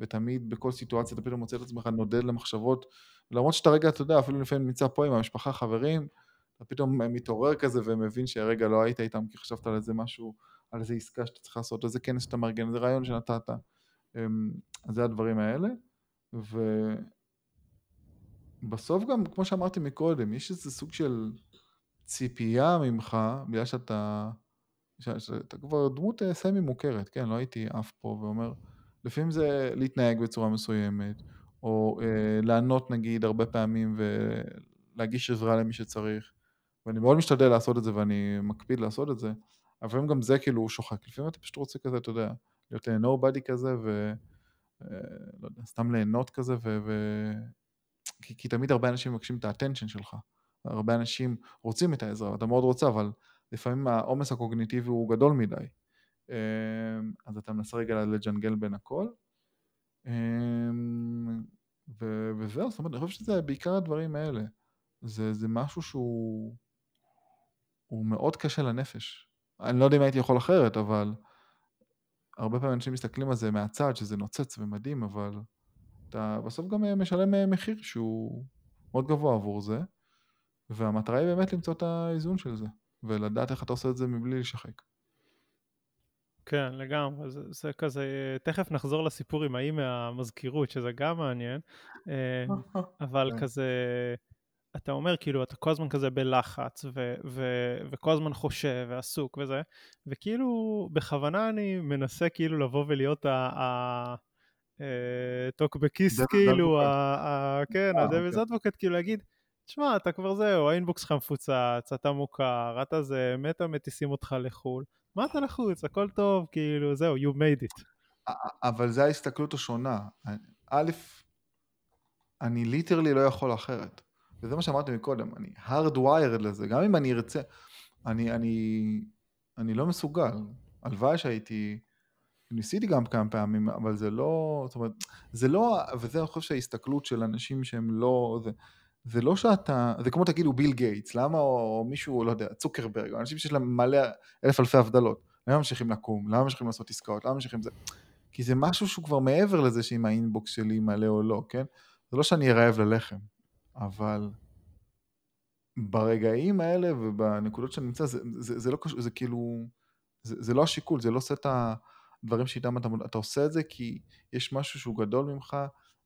ותמיד בכל סיטואציה אתה פתאום מוצא את עצמך נודד למחשבות, למרות שאתה רגע, אתה יודע, אפילו לפעמים נמצא פה עם המשפחה, חברים, אתה פתאום מתעורר כזה ומבין שהרגע לא היית איתם כי חשבת על איזה משהו על איזה עסקה שאתה צריך לעשות, איזה כנס שאתה מארגן, איזה רעיון שנתת. אמ, אז זה הדברים האלה. ובסוף גם, כמו שאמרתי מקודם, יש איזה סוג של ציפייה ממך, בגלל שאתה, שאתה כבר דמות אה, סמי מוכרת, כן? לא הייתי עף פה ואומר, לפעמים זה להתנהג בצורה מסוימת, או אה, לענות נגיד הרבה פעמים ולהגיש עזרה למי שצריך, ואני מאוד משתדל לעשות את זה ואני מקפיד לעשות את זה, אבל לפעמים גם זה כאילו שוחק, לפעמים אתה פשוט רוצה כזה, אתה יודע, להיות nobody כזה, ו... אה, לא יודע, סתם ליהנות כזה, ו... ו... כי, כי תמיד הרבה אנשים מבקשים את האטנשן שלך. הרבה אנשים רוצים את העזרה, ואתה מאוד רוצה, אבל לפעמים העומס הקוגניטיבי הוא גדול מדי. אה, אז אתה מנסה רגע לג'נגל בין הכל. אה, ו- וזהו, זאת אומרת, אני חושב שזה בעיקר הדברים האלה. זה, זה משהו שהוא הוא מאוד קשה לנפש. אני לא יודע אם הייתי יכול אחרת, אבל הרבה פעמים אנשים מסתכלים על זה מהצד, שזה נוצץ ומדהים, אבל אתה בסוף גם משלם מחיר שהוא מאוד גבוה עבור זה, והמטרה היא באמת למצוא את האיזון של זה, ולדעת איך אתה עושה את זה מבלי לשחק. כן, לגמרי, זה, זה כזה, תכף נחזור לסיפור עם האי מהמזכירות, שזה גם מעניין, אה, אבל כן. כזה, אתה אומר כאילו, אתה כל הזמן כזה בלחץ, ו- ו- וכל הזמן חושב ועסוק וזה, וכאילו, בכוונה אני מנסה כאילו לבוא ולהיות ה... ה- טוקבקיסט כאילו, כן, ה devil's advocate, כאילו להגיד, תשמע, אתה כבר זהו, ה inbox שלך מפוצץ, אתה מוכר, אתה זה, מטה מטיסים אותך לחו"ל, מה אתה לחוץ, הכל טוב, כאילו, זהו, you made it. אבל זה ההסתכלות השונה. א', אני literally לא יכול אחרת. וזה מה שאמרתי מקודם, אני hardwired לזה, גם אם אני ארצה, אני, אני, אני לא מסוגל. הלוואי שהייתי, ניסיתי גם כמה פעמים, אבל זה לא, זאת אומרת, זה לא, וזה אני חושב שההסתכלות של אנשים שהם לא, זה, זה לא שאתה, זה כמו תגידו ביל גייטס, למה, או מישהו, לא יודע, צוקרברג, או אנשים שיש להם מלא, אלף אלפי הבדלות, למה ממשיכים לקום, למה ממשיכים לעשות עסקאות, למה ממשיכים זה, כי זה משהו שהוא כבר מעבר לזה שאם האינבוקס שלי מלא או לא, כן? זה לא שאני רעב ללחם, אבל ברגעים האלה ובנקודות שאני נמצא, זה, זה, זה לא קשור, זה כאילו, זה, זה לא השיקול, זה לא עושה את הדברים שאיתם אתה, אתה עושה את זה כי יש משהו שהוא גדול ממך,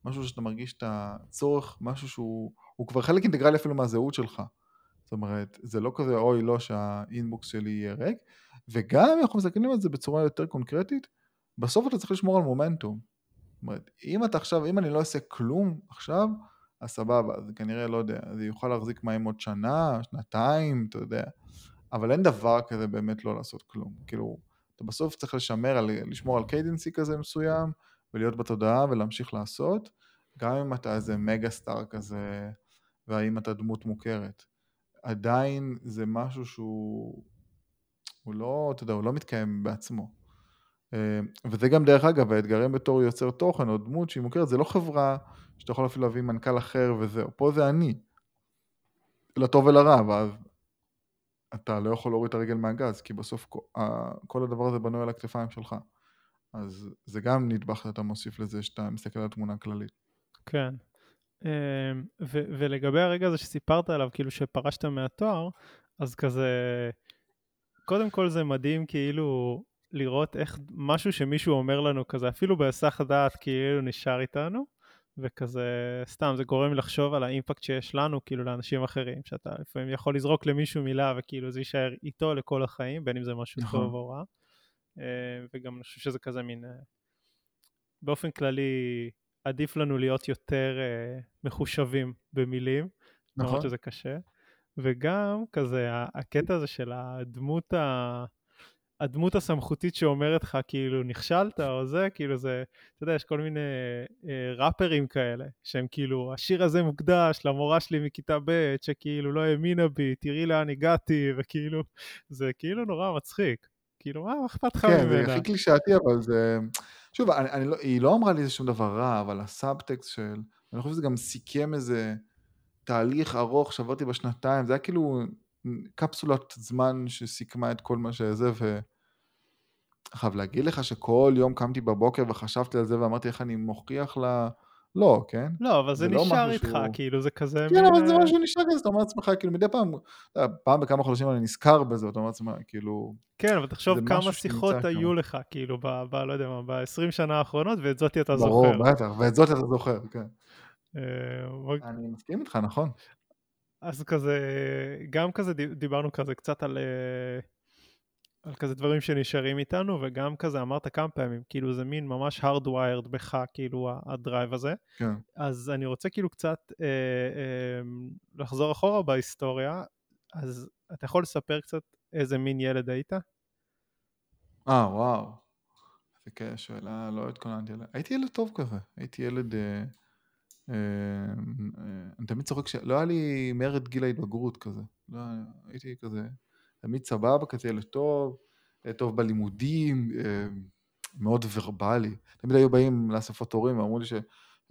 משהו שאתה מרגיש את הצורך, משהו שהוא כבר חלק אינטגרלי אפילו מהזהות שלך. זאת אומרת, זה לא כזה אוי לא שהאינבוקס שלי יהיה ריק, וגם אם אנחנו מסתכלים על זה בצורה יותר קונקרטית, בסוף אתה צריך לשמור על מומנטום. זאת אומרת, אם אתה עכשיו, אם אני לא אעשה כלום עכשיו, אז סבבה, אז כנראה, לא יודע, זה יוכל להחזיק מים עוד שנה, שנתיים, אתה יודע. אבל אין דבר כזה באמת לא לעשות כלום. כאילו, אתה בסוף צריך לשמר, לשמור על cadence כזה מסוים, ולהיות בתודעה ולהמשיך לעשות, גם אם אתה איזה מגה סטאר כזה, והאם אתה דמות מוכרת. עדיין זה משהו שהוא, הוא לא, אתה יודע, הוא לא מתקיים בעצמו. אה, וזה גם דרך אגב, האתגרים בתור יוצר תוכן או דמות שהיא מוכרת, זה לא חברה שאתה יכול אפילו להביא מנכ"ל אחר וזהו, פה זה אני. לטוב ולרע, ואז אתה לא יכול להוריד את הרגל מהגז, כי בסוף כל הדבר הזה בנוי על הכתפיים שלך. אז זה גם נדבך שאתה מוסיף לזה שאתה מסתכל על התמונה הכללית. כן. אמ, ו- ולגבי הרגע הזה שסיפרת עליו, כאילו שפרשת מהתואר, אז כזה, קודם כל זה מדהים כאילו לראות איך משהו שמישהו אומר לנו כזה, אפילו בהיסח הדעת כאילו נשאר איתנו, וכזה, סתם, זה גורם לחשוב על האימפקט שיש לנו, כאילו, לאנשים אחרים, שאתה לפעמים יכול לזרוק למישהו מילה וכאילו זה יישאר איתו לכל החיים, בין אם זה משהו נכון. טוב או רע. אה, וגם אני חושב שזה כזה מין, אה, באופן כללי, עדיף לנו להיות יותר uh, מחושבים במילים, נכון. למרות שזה קשה. וגם כזה, הקטע הזה של הדמות ה... הדמות הסמכותית שאומרת לך כאילו נכשלת או זה, כאילו זה, אתה יודע, יש כל מיני אה, ראפרים כאלה, שהם כאילו, השיר הזה מוקדש למורה שלי מכיתה ב', שכאילו לא האמינה בי, תראי לאן הגעתי, וכאילו, זה כאילו נורא מצחיק. כאילו, מה אכפת לך ממנה? כן, זה הכי קלישאתי, אבל זה... שוב, אני, אני לא, היא לא אמרה לי שום דבר רע, אבל הסאבטקסט של... אני חושב שזה גם סיכם איזה תהליך ארוך שעברתי בשנתיים, זה היה כאילו קפסולת זמן שסיכמה את כל מה שזה, ו... חייב להגיד לך שכל יום קמתי בבוקר וחשבתי על זה ואמרתי איך אני מוכיח לא, כן? לא, אבל זה, זה לא נשאר משהו איתך, שהוא- כאילו, זה כזה... כן, מין, אבל זה אה, משהו שנשאר כזה, אתה אומר לעצמך, כאילו, מדי פעם, פעם בכמה חודשים אני נזכר בזה, אתה אומר לעצמך, כאילו, כן, אבל תחשוב כמה שיחות. היו לך, כאילו, ב... ב... לא יודע מה, ב-20 שנה האחרונות, ואת זאתי אתה ברור, זוכר. בטח, ואת זאת אתה זוכר, כן. אה, אוקיי. אני מסכים איתך, נכון. אז כזה, גם כזה די- דיברנו כזה קצת על, אה, על כזה דברים שנשארים איתנו, וגם כזה אמרת כמה פעמים, כאילו זה מין ממש hardwired בך, כאילו הדרייב הזה. כן. אז אני רוצה כאילו קצת אה, אה, לחזור אחורה בהיסטוריה, אז אתה יכול לספר קצת איזה מין ילד היית? אה, וואו. זה שאלה, לא התכוננתי עליה. הייתי ילד טוב כזה, הייתי ילד... אה, אה, אה, אני תמיד צוחק שלא היה לי מרד גיל ההתבגרות כזה. לא, הייתי כזה, תמיד סבבה, כזה ילד טוב, אה, טוב בלימודים, אה, מאוד ורבלי. תמיד היו באים לאספות הורים ואמרו לי ש...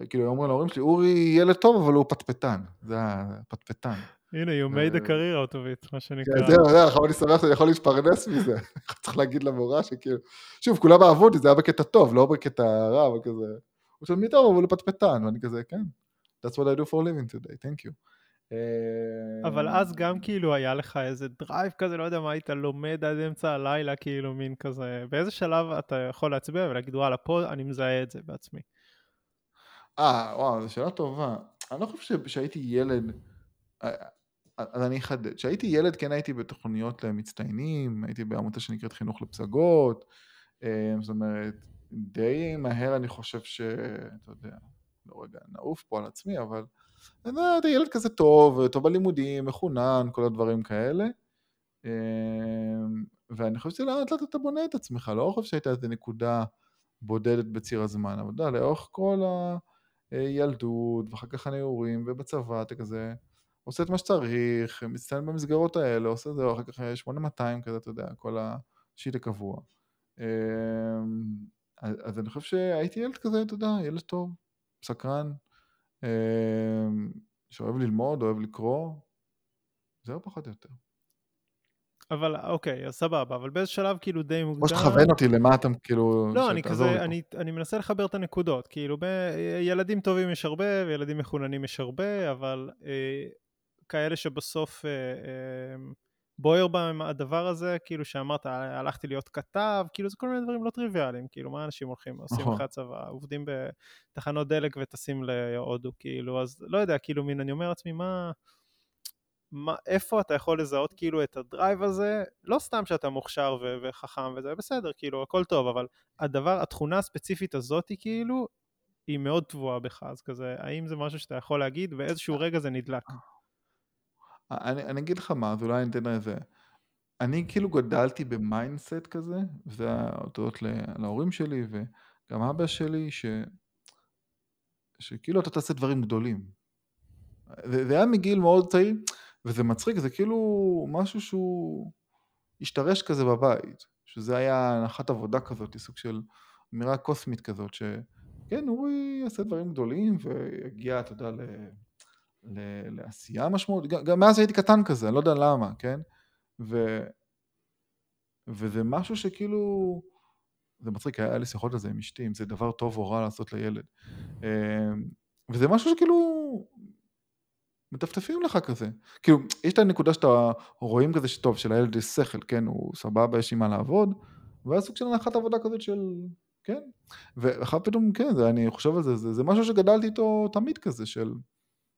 כאילו, היו אומרים להורים שלי, אורי ילד טוב, אבל הוא פטפטן. זה הפטפטן. הנה, you made a career out of it, מה שנקרא. כן, זהו, זהו, עכשיו אני שמח שאני יכול להתפרנס מזה. צריך להגיד למורה שכאילו... שוב, כולם אהבו אותי, זה היה בקטע טוב, לא בקטע רע, אבל כזה... הוא תלמיד טוב, אבל הוא פטפטן, ואני כזה, כן. That's what I do for living today, thank you. אה, אבל אז גם כאילו היה לך איזה drive כזה, לא יודע מה היית לומד עד אמצע הלילה, כאילו מין כזה, באיזה שלב אתה יכול להצביע ולהגיד וואלה, פה אני מזהה את זה בעצמי. אה, וואו, זו שאלה טובה. אני לא חושב שהייתי ילד... אה, אז אני אחדד. כשהייתי ילד כן הייתי בתוכניות למצטיינים, הייתי בעמותה שנקראת חינוך לפסגות, אה, זאת אומרת, די מהר אני חושב ש... אתה יודע, לא רגע נעוף פה על עצמי, אבל... יודע, אתה ילד כזה טוב, טוב בלימודים, מחונן, כל הדברים כאלה. אה, ואני חושב שלאט לאט אתה בונה את עצמך, לא חושב שהייתה איזו נקודה בודדת בציר הזמן, אבל אתה יודע, לאורך כל הילדות, ואחר כך הנעורים, ובצבא אתה כזה עושה את מה שצריך, מצטיין במסגרות האלה, עושה זה, אחר כך 8200 כזה, אתה יודע, כל השיט הקבוע. אה, אז, אז אני חושב שהייתי ילד כזה, אתה יודע, ילד טוב, סקרן, אה, שאוהב ללמוד, אוהב לקרוא, זהו פחות או יותר. אבל אוקיי, אז סבבה, אבל באיזה שלב כאילו די מוקדם... או שתכוון אותי למה אתה כאילו... לא, אני כזה. אני, אני מנסה לחבר את הנקודות, כאילו ב- ילדים טובים יש הרבה וילדים מחוננים יש הרבה, אבל אה, כאלה שבסוף אה, אה, בוער בהם הדבר הזה, כאילו שאמרת, הלכתי להיות כתב, כאילו זה כל מיני דברים לא טריוויאליים, כאילו מה אנשים הולכים, עושים נכון. אחרי הצבא, עובדים בתחנות דלק וטסים להודו, כאילו, אז לא יודע, כאילו מין, אני אומר לעצמי, מה... מה, איפה אתה יכול לזהות כאילו את ה drive הזה, לא סתם שאתה מוכשר ו- וחכם וזה בסדר, כאילו הכל טוב, אבל הדבר, התכונה הספציפית הזאת כאילו, היא מאוד טבועה בך, אז כזה, האם זה משהו שאתה יכול להגיד, באיזשהו רגע זה נדלק. אני, אני אגיד לך מה, אז אולי אני אתן איזה... אני כאילו גדלתי ב mindset כזה, וזה הודות להורים שלי וגם אבא שלי, ש... שכאילו אתה תעשה דברים גדולים. זה, זה היה מגיל מאוד צעיר, וזה מצחיק, זה כאילו משהו שהוא השתרש כזה בבית, שזה היה הנחת עבודה כזאת, סוג של אמירה קוסמית כזאת, שכן, אורי יעשה דברים גדולים ויגיע, אתה יודע, ל... ל- לעשייה משמעותית, גם, גם מאז הייתי קטן כזה, אני לא יודע למה, כן? ו... וזה משהו שכאילו, זה מצחיק, היה לי שיחות על זה עם אשתי, אם זה דבר טוב או רע לעשות לילד. אמ, וזה משהו שכאילו, מטפטפים לך כזה. כאילו, יש את הנקודה שאתה רואים כזה שטוב, שלילד יש שכל, כן, הוא סבבה, יש עם מה לעבוד, ואז סוג של הנחת עבודה כזאת של, כן. ואחר פתאום, כן, זה, אני חושב על זה, זה, זה משהו שגדלתי איתו תמיד כזה, של,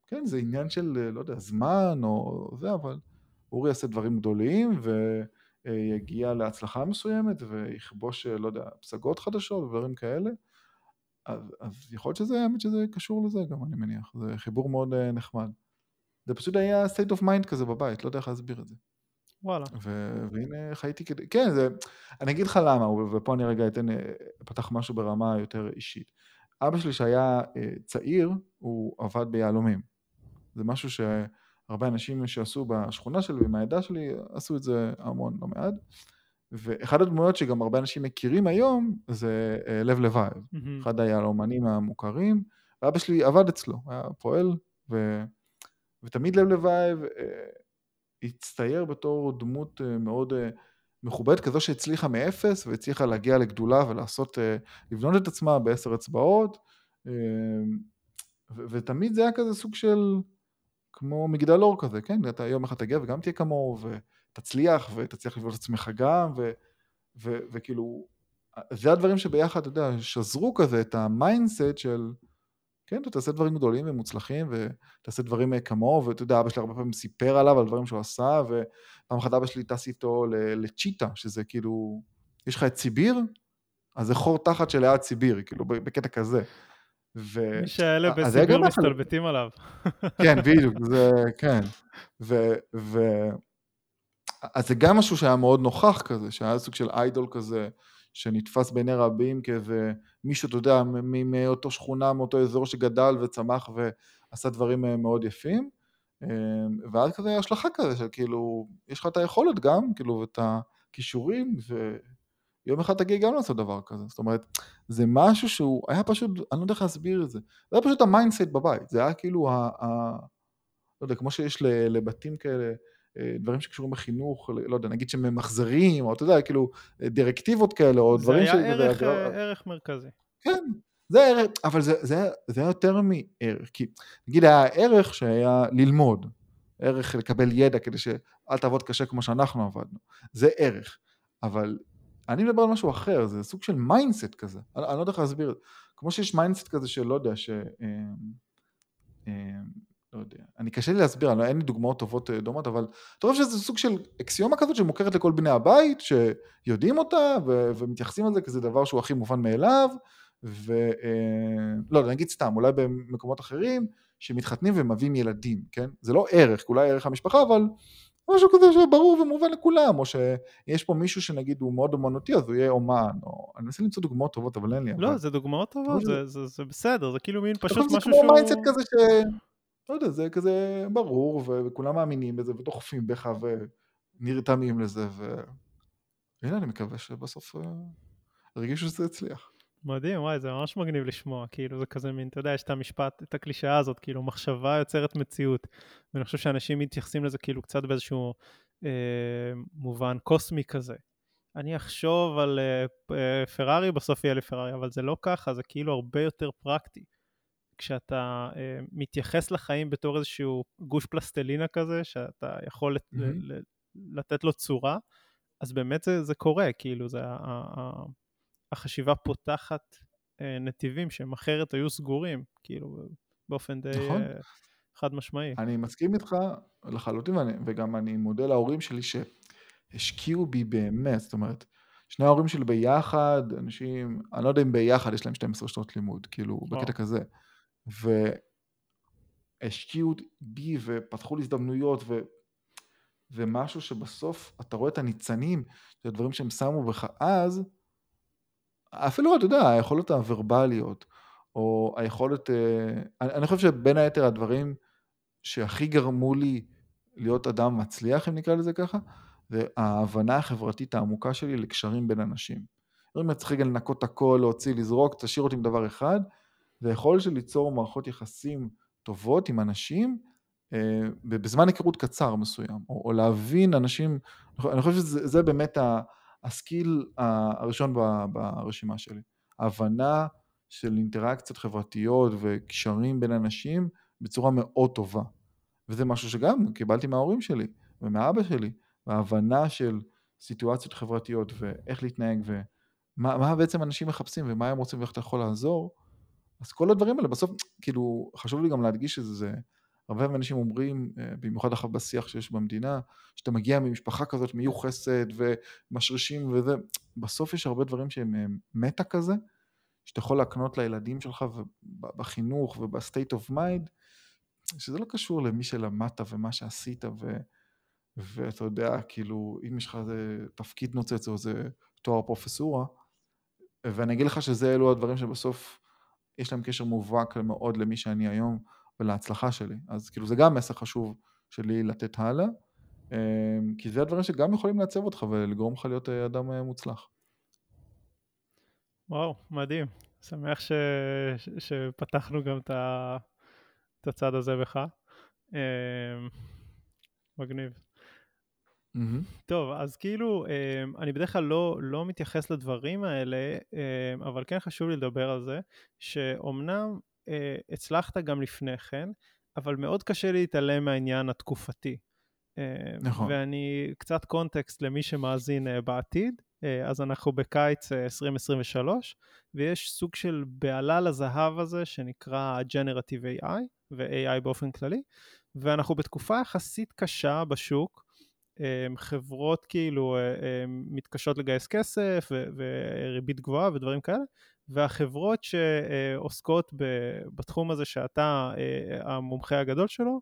כן, זה עניין של, לא יודע, זמן או זה, אבל אורי יעשה דברים גדולים, ויגיע להצלחה מסוימת, ויכבוש, לא יודע, פסגות חדשות ודברים כאלה. אז, אז יכול להיות שזה, האמת שזה קשור לזה גם, אני מניח. זה חיבור מאוד אה, נחמד. זה פשוט היה state of mind כזה בבית, לא יודע איך להסביר את זה. וואלה. ו- והנה חייתי כדי, כן, זה, אני אגיד לך למה, ופה אני רגע אתן, אה, פתח משהו ברמה יותר אישית. אבא שלי שהיה אה, צעיר, הוא עבד ביהלומים. זה משהו שהרבה אנשים שעשו בשכונה שלי ועם העדה שלי, עשו את זה המון, לא מעט. ואחד הדמויות שגם הרבה אנשים מכירים היום, זה אה, לב לבייב. מהמם. אחד היהלומנים המוכרים, ואבא שלי עבד אצלו, היה פועל, ו... ותמיד לב לבייב אה, הצטייר בתור דמות אה, מאוד אה, מכובדת, כזו שהצליחה מאפס, והצליחה להגיע לגדולה ולעשות, אה, לבנות את עצמה בעשר אצבעות. אה, ו- ותמיד זה היה כזה סוג של, כמו מגדל אור כזה, כן? אתה יום אחד תגיע וגם תהיה כמוהו, ותצליח, ותצליח לבנות את עצמך גם, ו- ו- וכאילו, זה הדברים שביחד, אתה יודע, שזרו כזה את ה mindset של, כן, אתה תעשה דברים גדולים ומוצלחים, ותעשה דברים אה, כמוהו, ואתה יודע, אבא שלי הרבה פעמים סיפר עליו, על דברים שהוא עשה, ופעם אחת אבא שלי טס איתו לצ'יטה, שזה כאילו, יש לך את סיביר, אז זה חור תחת שליד סיביר, כאילו, בקטע כזה. ו... מי שאלה בסיביר מסתלבטים עליו. כן, בדיוק, זה, כן. ו... ו... אז זה גם משהו שהיה מאוד נוכח כזה, שהיה סוג של idol כזה, שנתפס בעיני רבים כאיזה מישהו, אתה יודע, מאותו שכונה, מאותו אזור שגדל וצמח ועשה דברים אה, מאוד יפים. אה, ואז כזה השלכה כזה, של כאילו, יש לך את היכולת גם, כאילו, ואת הכישורים, ויום אחד תגיע גם לעשות דבר כזה. זאת אומרת, זה משהו שהוא היה פשוט, אני לא יודע איך להסביר את זה. זה היה פשוט ה mindset בבית, זה היה כאילו, ה, ה, לא יודע, כמו שיש לבתים כאלה, אה, דברים שקשורים בחינוך, לא יודע, נגיד שממחזרים, או אתה יודע, כאילו, דירקטיבות כאלה, או דברים ש... זה היה ערך, דבר... אה, ערך מרכזי. כן, זה ערך, אבל זה, זה, זה היה יותר מערך, כי נגיד היה ערך שהיה ללמוד, ערך לקבל ידע כדי שאל תעבוד קשה כמו שאנחנו עבדנו, זה ערך, אבל אני מדבר על משהו אחר, זה סוג של mindset כזה, אני, אני לא יודע איך להסביר, כמו שיש mindset כזה שלא יודע, ש... אה, לא יודע, אני קשה לי להסביר, אני, אין לי דוגמאות טובות אה, דומות, אבל אתה חושב שזה סוג של אקסיומה כזאת שמוכרת לכל בני הבית, שיודעים אותה ו- ומתייחסים על זה כזה דבר שהוא הכי מובן מאליו, ולא אה, יודע, נגיד סתם, אולי במקומות אחרים, שמתחתנים ומביאים ילדים, כן? זה לא ערך, אולי ערך המשפחה, אבל משהו כזה שברור ומובן לכולם, או שיש פה מישהו שנגיד הוא מאוד אומנותי, אז הוא יהיה אומן, או אני מנסה למצוא דוגמאות טובות, אבל אין לי. לא, אבל... זה דוגמאות טובות, זה, זה, זה בסדר, זה כאילו מין פשוט משהו שהוא... זה כמו mindset כזה ש... לא יודע, זה כזה ברור, וכולם מאמינים בזה, ודוחפים בך, ונרתמים לזה, והנה, אני מקווה שבסוף אה, הרגישו שזה יצליח. מדהים, וואי, זה ממש מגניב לשמוע, כאילו זה כזה מין, אתה יודע, יש את המשפט, את הקלישאה הזאת, כאילו מחשבה יוצרת מציאות, ואני חושב שאנשים מתייחסים לזה כאילו קצת באיזשהו אה, מובן קוסמי כזה. אני אחשוב על אה, אה פרארי, בסוף יהיה לי פרארי, אבל זה לא ככה, זה כאילו הרבה יותר פרקטי. כשאתה uh, מתייחס לחיים בתור איזשהו גוש פלסטלינה כזה, שאתה יכול mm-hmm. ל- לתת לו צורה, אז באמת זה, זה קורה, כאילו, זה, ה- ה- החשיבה פותחת uh, נתיבים שהם אחרת היו סגורים, כאילו, באופן די נכון. uh, חד משמעי. אני מסכים איתך לחלוטין, ואני, וגם אני מודה להורים שלי שהשקיעו בי באמת, זאת אומרת, שני ההורים שלי ביחד, אנשים, אני לא יודע אם ביחד יש להם 12 שנות לימוד, כאילו, וואו. בקטע כזה. והשקיעו בי ופתחו לי הזדמנויות ו... ומשהו שבסוף אתה רואה את הניצנים, את הדברים שהם שמו בך אז, אפילו אתה יודע, היכולות הוורבליות, או היכולת, אה, אני, אני חושב שבין היתר הדברים שהכי גרמו לי להיות אדם מצליח, אם נקרא לזה ככה, זה ההבנה החברתית העמוקה שלי לקשרים בין אנשים. אם אני צריך רגע לנקות הכל, להוציא, לזרוק, תשאיר אותי עם דבר אחד, זה יכול של ליצור מערכות יחסים טובות עם אנשים אה, בזמן היכרות קצר מסוים, או, או להבין אנשים, אני חושב שזה באמת הסקיל הראשון ברשימה שלי, ההבנה של אינטראקציות חברתיות וקשרים בין אנשים בצורה מאוד טובה. וזה משהו שגם קיבלתי מההורים שלי ומאבא שלי, וההבנה של סיטואציות חברתיות ואיך להתנהג ומה בעצם אנשים מחפשים ומה הם רוצים ואיך אתה יכול לעזור, אז כל הדברים האלה בסוף, כאילו, חשוב לי גם להדגיש את הרבה אנשים אומרים, אה, במיוחד אחר בשיח שיש במדינה, שאתה מגיע ממשפחה כזאת מיוחסת ומשרישים וזה, בסוף יש הרבה דברים שהם אה, מטה כזה, שאתה יכול להקנות לילדים שלך בחינוך וב state of mind, שזה לא קשור למי שלמדת ומה שעשית ו... ואתה יודע, כאילו, אם יש לך איזה תפקיד נוצץ או איזה תואר פרופסורה, ואני אגיד לך שזה אלו הדברים שבסוף יש להם קשר מובהק מאוד למי שאני היום ולהצלחה שלי. אז כאילו זה גם מסר חשוב שלי לתת הלאה, אמ, כי זה הדברים שגם יכולים לעצב אותך ולגרום לך להיות אה, אדם אה, מוצלח. וואו, מדהים. שמח ש... שפתחנו גם את, ה... את הצד הזה בך. אמ, מגניב. Mm-hmm. טוב, אז כאילו, אמ, אני בדרך כלל לא, לא מתייחס לדברים האלה, אבל כן חשוב לי לדבר על זה, שאומנם הצלחת גם לפני כן, אבל מאוד קשה להתעלם מהעניין התקופתי. נכון. ואני קצת קונטקסט למי שמאזין בעתיד. אז אנחנו בקיץ 2023, ויש סוג של בעלה לזהב הזה שנקרא Generative AI, ו-AI באופן כללי, ואנחנו בתקופה יחסית קשה בשוק, חברות כאילו מתקשות לגייס כסף וריבית גבוהה ודברים כאלה, והחברות שעוסקות בתחום הזה שאתה המומחה הגדול שלו,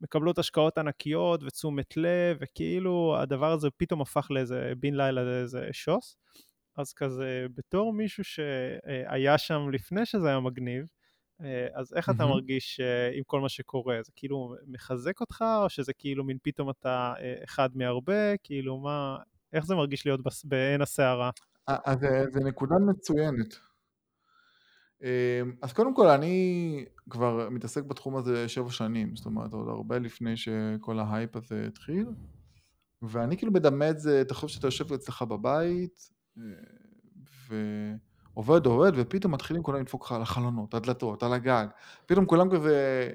מקבלות השקעות ענקיות ותשומת לב, וכאילו הדבר הזה פתאום הפך לאיזה בן לילה לאיזה שוס. אז כזה, בתור מישהו שהיה שם לפני שזה היה מגניב, אז איך אתה מרגיש עם כל מה שקורה? זה כאילו מחזק אותך, או שזה כאילו מין פתאום אתה אחד מהרבה? כאילו מה, איך זה מרגיש להיות בעין הסערה? אז זה נקודה מצוינת. אז קודם כל אני כבר מתעסק בתחום הזה שבע שנים, זאת אומרת עוד הרבה לפני שכל ההייפ הזה התחיל, ואני כאילו מדמה את זה, תחשוב שאתה יושב אצלך בבית, ועובד עובד, ופתאום מתחילים כולם לדפוק לך על החלונות, הדלתות, על הגג, פתאום כולם כזה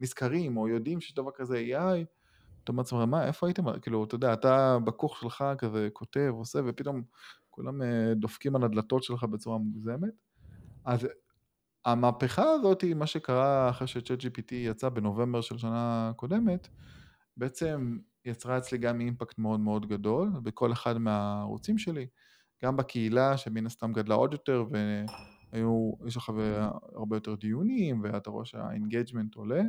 נזכרים או יודעים שיש דבר כזה AI, אתה אומר לעצמך, מה, איפה הייתם, כאילו, אתה יודע, אתה בכוך שלך כזה כותב, עושה, ופתאום כולם דופקים על הדלתות שלך בצורה מוגזמת. אז המהפכה הזאת, מה שקרה אחרי ש-ChatGPT יצא בנובמבר של שנה קודמת, בעצם יצרה אצלי גם impact מאוד מאוד גדול בכל אחד מהערוצים שלי, גם בקהילה שמן הסתם גדלה עוד יותר והיו, יש לך הרבה יותר דיונים ואתה רואה שה engagement עולה,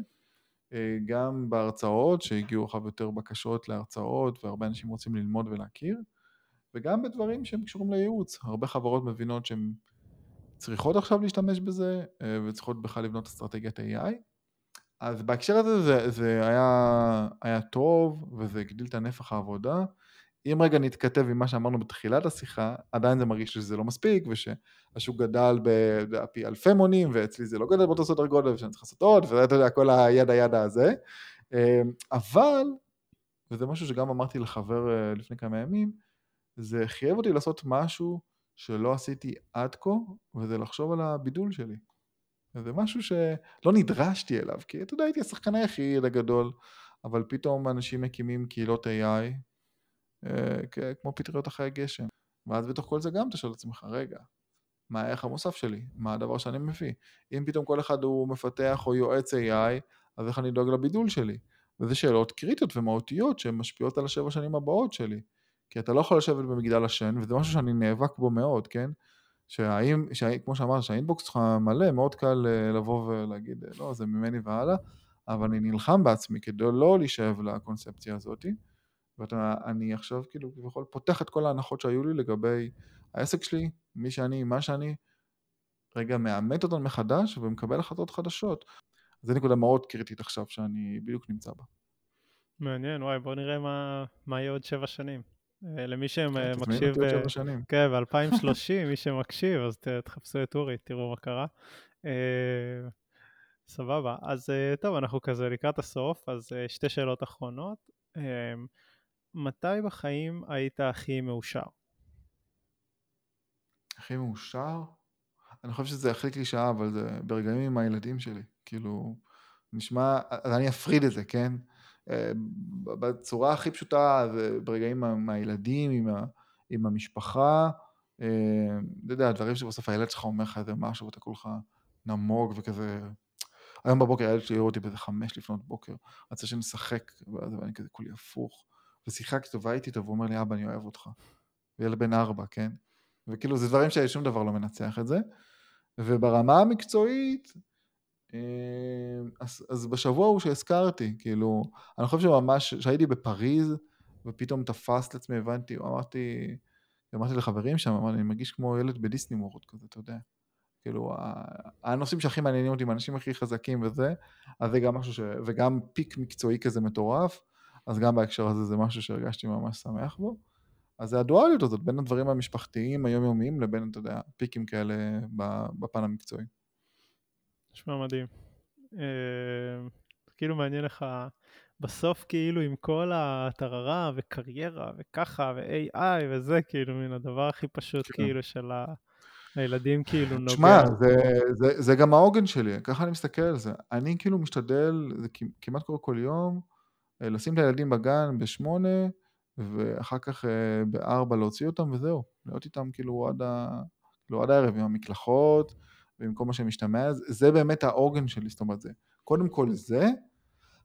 גם בהרצאות שהגיעו לך יותר בקשות להרצאות והרבה אנשים רוצים ללמוד ולהכיר, וגם בדברים שהם קשורים לייעוץ, הרבה חברות מבינות שהם צריכות עכשיו להשתמש בזה וצריכות בכלל לבנות אסטרטגיית AI. אז בהקשר הזה זה, זה היה, היה טוב וזה הגדיל את הנפח העבודה. אם רגע נתכתב עם מה שאמרנו בתחילת השיחה, עדיין זה מרגיש שזה לא מספיק ושהשוק גדל בפי אלפי מונים ואצלי זה לא גדל באותו סדר גודל ושאני צריך לעשות עוד ואתה יודע כל הידע ידע הזה. אבל, וזה משהו שגם אמרתי לחבר לפני כמה ימים, זה חייב אותי לעשות משהו שלא עשיתי עד כה, וזה לחשוב על הבידול שלי. וזה משהו שלא נדרשתי אליו, כי אתה יודע, הייתי השחקן היחיד הגדול, אבל פתאום אנשים מקימים קהילות AI, אה, כמו פטריות אחרי הגשם. ואז בתוך כל זה גם אתה שואל את עצמך, רגע, מה הערך המוסף שלי? מה הדבר שאני מביא? אם פתאום כל אחד הוא מפתח או יועץ AI, אז איך אני דואג לבידול שלי? וזה שאלות קריטיות ומהותיות שהן משפיעות על השבע שנים הבאות שלי. כי אתה לא יכול לשבת במגדל השן, וזה משהו שאני נאבק בו מאוד, כן? שהאם, שה, כמו שאמרת, שהאינבוקס שלך מלא, מאוד קל אה, לבוא ולהגיד, אה, לא, זה ממני והלאה, אבל אני נלחם בעצמי כדי לא להישאב לקונספציה הזאת, ואני עכשיו כאילו כביכול פותח את כל ההנחות שהיו לי לגבי העסק שלי, מי שאני, מה שאני, רגע מאמת אותן מחדש ומקבל החלטות חדשות. זו נקודה מאוד קריטית עכשיו שאני בדיוק נמצא בה. מעניין, וואי, בוא נראה מה, מה יהיה עוד שבע שנים. אה, למי שמקשיב, כן, כן, ב-2030, מי שמקשיב, אז תחפשו את אורי, תראו מה קרה. אה, סבבה, אז אה, טוב, אנחנו כזה לקראת הסוף, אז שתי שאלות אחרונות. מתי בחיים היית הכי מאושר? הכי מאושר? אני חושב שזה הכי קלישאה, אבל זה ברגעים עם הילדים שלי. כאילו, נשמע, אז אני אפריד את זה, כן? בצורה הכי פשוטה, ברגעים עם הילדים, עם, ה, עם המשפחה, אתה יודע, הדברים שבסוף הילד שלך אומר לך איזה משהו ואתה כולך נמוג וכזה... היום בבוקר הילד שלי העיר אותי באיזה חמש לפנות בוקר, רצה שנשחק, ואני כזה כולי הפוך. ושיחקתי אותו והייתי איתו, והוא אומר לי, אבא, אני אוהב אותך. וילד בן ארבע, כן? וכאילו, זה דברים ששום דבר לא מנצח את זה. וברמה המקצועית, אז, אז בשבוע ההוא שהזכרתי, כאילו, אני חושב שממש, שהייתי בפריז, ופתאום תפס את עצמי, הבנתי, אמרתי, אמרתי לחברים שם, אמרתי, אני מרגיש כמו ילד בדיסני וורד כזה, אתה יודע. כאילו, הנושאים שהכי מעניינים אותי, האנשים הכי חזקים וזה, אז זה גם משהו ש... וגם פיק מקצועי כזה מטורף, אז גם בהקשר הזה זה משהו שהרגשתי ממש שמח בו. אז זה הדואליות הזאת בין הדברים המשפחתיים, היומיומיים, לבין, אתה יודע, פיקים כאלה בפן המקצועי. נשמע מדהים. אה, כאילו מעניין לך, בסוף כאילו עם כל הטררה וקריירה וככה ו-AI וזה כאילו מן הדבר הכי פשוט כן. כאילו של ה... הילדים כאילו נוגע. תשמע, זה, זה, זה גם העוגן שלי, ככה אני מסתכל על זה. אני כאילו משתדל, זה כמעט קורה כל יום, אה, לשים את הילדים בגן בשמונה, ואחר כך אה, בארבע להוציא אותם וזהו. להיות איתם כאילו עד, ה, כאילו עד הערב עם המקלחות ועם כל מה שמשתמע, זה באמת העוגן שלי, זאת אומרת זה. קודם כל זה,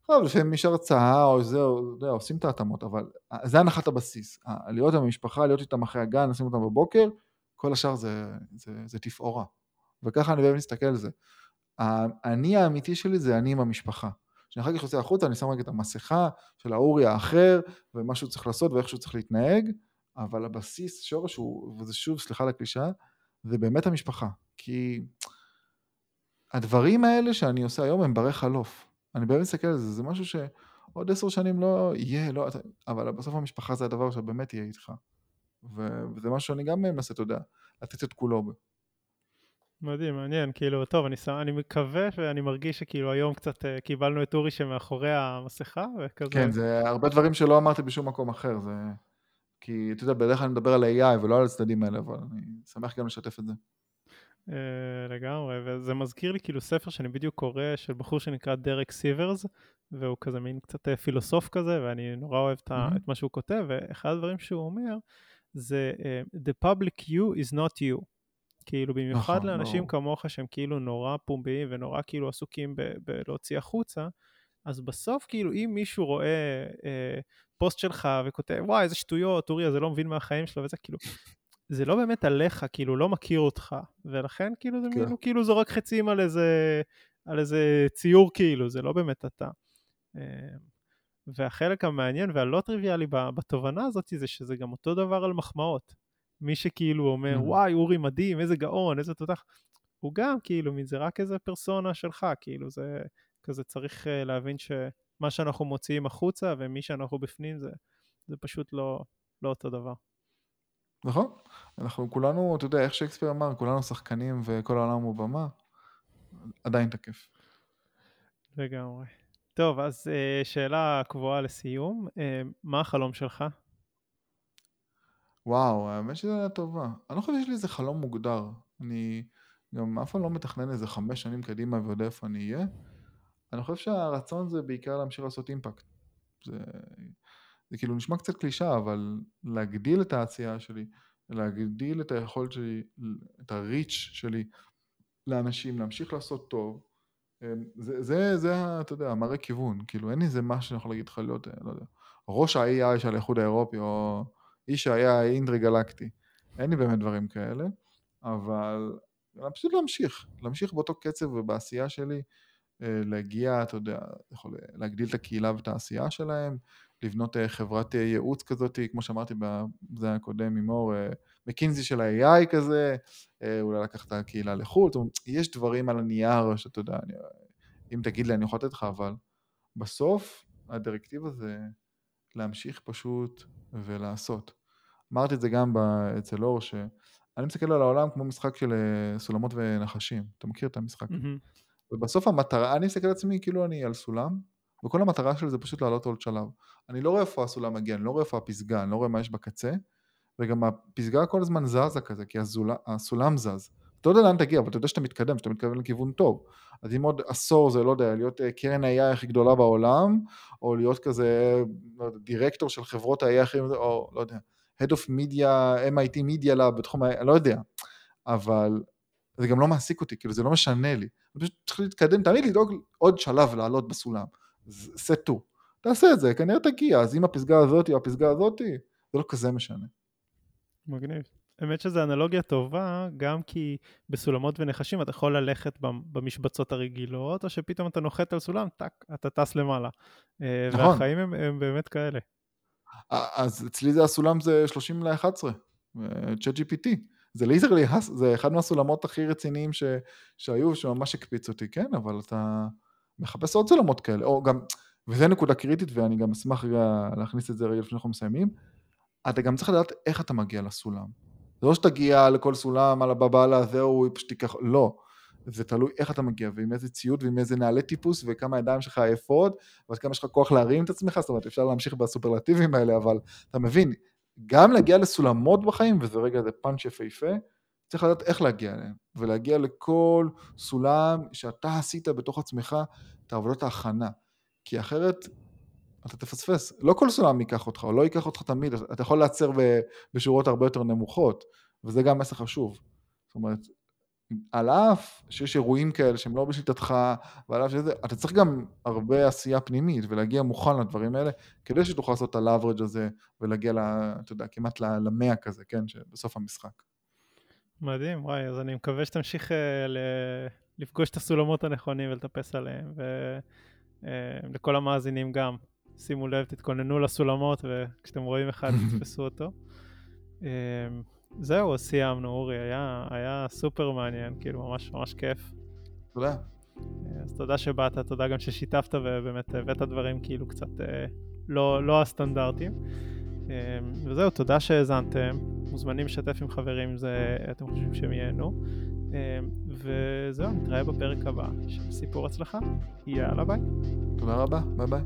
טוב, לפעמים יש הרצאה או זה, או, יודע, עושים את ההתאמות, אבל זה הנחת הבסיס. להיות עם המשפחה, להיות איתם אחרי הגן, לשים אותם בבוקר, כל השאר זה, זה, זה תפאורה. וככה אני באמת מסתכל על זה. האני האמיתי שלי זה אני עם המשפחה. כשאני אחר כך יוצא החוצה, אני שם רגע את המסכה של האורי האחר, ומה שהוא צריך לעשות ואיך שהוא צריך להתנהג, אבל הבסיס, שורש הוא, וזה שוב, סליחה על הקלישאה, זה באמת המשפחה. כי הדברים האלה שאני עושה היום הם ברי חלוף. אני באמת מסתכל על זה, זה משהו שעוד עשר שנים לא יהיה, לא, אבל בסוף המשפחה זה הדבר שבאמת יהיה איתך. וזה משהו שאני גם מנסה, אתה יודע, לתת את כולו. מדהים, מעניין, כאילו, טוב, אני, אני מקווה ואני מרגיש שכאילו היום קצת uh, קיבלנו את אורי שמאחורי המסכה וכזה. כן, זה הרבה דברים שלא אמרתי בשום מקום אחר, זה... כי אתה יודע, בדרך כלל אני מדבר על AI ולא על הצדדים האלה, אבל אני שמח גם לשתף את זה. Uh, לגמרי, וזה מזכיר לי כאילו ספר שאני בדיוק קורא של בחור שנקרא דרק סיברס, והוא כזה מין קצת אה, פילוסוף כזה, ואני נורא אוהב mm-hmm. את מה שהוא כותב, ואחד הדברים שהוא אומר, זה uh, The public you is not you. כאילו במיוחד נכון, לאנשים לא. כמוך שהם כאילו נורא פומביים ונורא כאילו עסוקים בלהוציא החוצה, אז בסוף כאילו אם מישהו רואה אה, פוסט שלך וכותב וואי איזה שטויות, אורי הזה לא מבין מהחיים שלו וזה כאילו, זה לא באמת עליך, כאילו לא מכיר אותך, ולכן כאילו זה כן. כאילו זורק חצים על איזה, על איזה ציור כאילו, זה לא באמת אתה. אה, והחלק המעניין והלא טריוויאלי בתובנה הזאת זה שזה גם אותו דבר על מחמאות. מי שכאילו אומר, mm. וואי, אורי מדהים, איזה גאון, איזה תותח, הוא גם כאילו, זה רק איזה פרסונה שלך, כאילו, זה כזה צריך uh, להבין שמה שאנחנו מוציאים החוצה ומי שאנחנו בפנים זה, זה פשוט לא, לא אותו דבר. נכון, אנחנו כולנו, אתה יודע, איך שייקספיר אמר, כולנו שחקנים וכל העולם הוא במה, עדיין תקף. לגמרי. טוב, אז uh, שאלה קבועה לסיום, uh, מה החלום שלך? וואו, האמת שזו הייתה טובה. אני לא חושב שיש לי איזה חלום מוגדר. אני גם אף פעם לא מתכנן איזה חמש שנים קדימה ויודע איפה אני אהיה. אני חושב שהרצון זה בעיקר להמשיך לעשות אימפקט. זה, זה כאילו נשמע קצת קלישה, אבל להגדיל את העשייה שלי, להגדיל את היכולת שלי, את הריץ' שלי לאנשים, להמשיך לעשות טוב, אמ, זה, זה, זה, אתה יודע, מראה כיוון, כאילו אין איזה משהו שאני יכול להגיד לך להיות, לא יודע, ראש ה-AI של האיחוד האירופי, או איש שהיה אינדרי גלקטי. אין לי באמת דברים כאלה, אבל פשוט להמשיך, להמשיך באותו קצב ובעשייה שלי, אה, להגיע, אתה יודע, יכול להגדיל את הקהילה ואת העשייה שלהם, לבנות אה, חברת אה, ייעוץ כזאת, כמו שאמרתי בזה הקודם עם אור, מקינזי של ה-AI כזה, אולי לקחת הקהילה לחו"ל, זאת אומרת, יש דברים על הנייר שאתה יודע, אני, אם תגיד לי אני יכול לתת לך, אבל בסוף הדירקטיבה זה להמשיך פשוט ולעשות. אמרתי את זה גם אצל אור, שאני מסתכל על העולם כמו משחק של אה, סולמות ונחשים. אתה מכיר את המשחק? Mm-hmm. ובסוף המטרה, אני מסתכל על עצמי כאילו אני על סולם, וכל המטרה שלי זה פשוט לעלות עוד שלב. אני לא רואה איפה הסולם מגיע, אני לא רואה איפה הפסגה, אני לא רואה מה יש בקצה, וגם הפסגה כל הזמן זזה כזה, כי הסול, הסולם זז. אתה לא יודע לאן תגיע, אבל אתה יודע שאתה מתקדם, שאתה מתכוון לכיוון טוב. אז אם עוד עשור זה, לא יודע, להיות אה, קרן ה-AI הכי גדולה בעולם, או להיות כזה לא דירקטור של חברות ה-AI הכי, או לא יודע, Head of Media, MIT Media Lab בתחום, ה... אני לא יודע, אבל זה גם לא מעסיק אותי, כאילו זה לא משנה לי. אני פשוט צריך להתקדם, תמיד לדאוג עוד שלב לעלות בסולם. סטו. תעשה את זה, כנראה תגיע, אז אם הפסגה הזאתי או הפסגה הזאתי, זה לא כזה משנה. מגניב. האמת שזו אנלוגיה טובה, גם כי בסולמות ונחשים אתה יכול ללכת במשבצות הרגילות, או שפתאום אתה נוחת על סולם, טאק, אתה טס למעלה. אה, נכון. והחיים הם, הם באמת כאלה. אז אצלי זה הסולם זה 30 ל-11, צ'אט GPT. זה ליזרלי, זה אחד מהסולמות הכי רציניים ש, שהיו, שממש הקפיץ אותי, כן, אבל אתה מחפש עוד סולמות כאלה, או גם, וזה נקודה קריטית, ואני גם אשמח רגע להכניס את זה רגע לפני שאנחנו מסיימים, אתה גם צריך לדעת איך אתה מגיע לסולם. זה לא שתגיע לכל סולם, על הבבלה, זהו, פשוט תיקח, לא. זה תלוי איך אתה מגיע, ועם איזה ציוד, ועם איזה נעלי טיפוס, וכמה ידיים שלך עייפות, ועד כמה יש לך כוח להרים את עצמך, זאת אומרת, אפשר להמשיך בסופרלטיבים האלה, אבל אתה מבין, גם להגיע לסולמות בחיים, וזה רגע, זה פאנץ' יפהפה, צריך לדעת איך להגיע אליהם, ולהגיע לכל סולם שאתה עשית בתוך עצמך את עבודת ההכנה, כי אחרת אתה תפספס. לא כל סולם ייקח אותך, או לא ייקח אותך תמיד, אתה יכול לעצר בשורות הרבה יותר נמוכות, וזה גם מסר חשוב. זאת אומרת, על אף שיש אירועים כאלה שהם לא בשליטתך, ועל אף שזה, אתה צריך גם הרבה עשייה פנימית ולהגיע מוכן לדברים האלה, כדי שתוכל לעשות את הלאברג' הזה ולהגיע, לה, אתה יודע, כמעט למאה כזה, כן, בסוף המשחק. מדהים, וואי, אז אני מקווה שתמשיך uh, ל... לפגוש את הסולמות הנכונים ולטפס עליהם, ולכל אה, המאזינים גם, שימו לב, תתכוננו לסולמות, וכשאתם רואים אחד, תתפסו אותו. Uh, זהו, סיימנו, אורי, היה, היה סופר מעניין, כאילו, ממש ממש כיף. תודה. אז תודה שבאת, תודה גם ששיתפת ובאמת הבאת דברים כאילו קצת אה, לא, לא הסטנדרטים. אה, וזהו, תודה שהאזנתם, מוזמנים לשתף עם חברים אם זה, אתם חושבים שהם ייהנו. אה, וזהו, נתראה בפרק הבא של סיפור הצלחה. יאללה ביי. תודה רבה, ביי ביי.